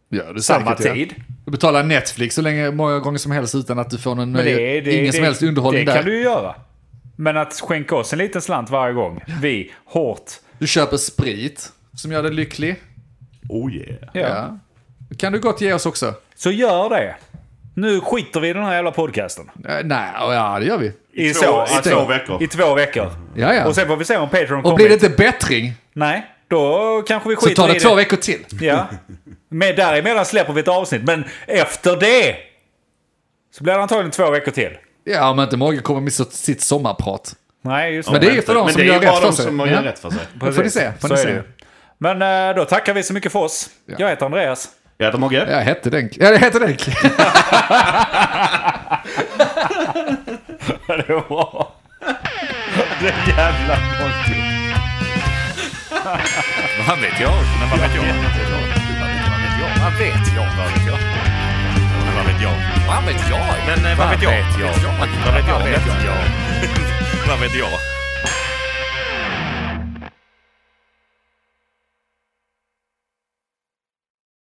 Ja, det Samma säkert, tid. Ja. Du betalar Netflix så länge, många gånger som helst utan att du får någon, det, nöje- det, ingen det, som helst underhållning Det där. kan du ju göra. Men att skänka oss en liten slant varje gång. Vi, hårt. Du köper sprit som gör dig lycklig. Oh yeah. Ja. Det kan du gott ge oss också. Så gör det. Nu skiter vi i den här jävla podcasten. Eh, nej, ja det gör vi. I, två- i att- två veckor. I två veckor. Ja, ja. Och sen får vi se om Patreon Och kommer. blir det inte bättring Nej, då kanske vi så skiter tar det i två veckor till. Ja. Men däremellan släpper vi ett avsnitt. Men efter det så blir det antagligen två veckor till. Ja, om inte Morgan kommer med sitt sitt sommarprat. Nej, just Men det är ju för de Men som det är gör ju bara rätt för de sig. som gör rätt för sig. Då får ni se. Får Så ni är det se. Men eh, då tackar vi så mycket för oss. Ja. Jag heter Andreas. Jag heter Mogge. Jag hette Denk. Ja, jag hette Denk. det var... Det jävla någonting. Vad vet jag? Men vad vet jag? Vad vet jag? Vad vet jag? Vad vet jag? Men vad vet jag? Vad vet jag? Men vad vet jag? Vad vet jag? Vad vet jag? Vad vet jag?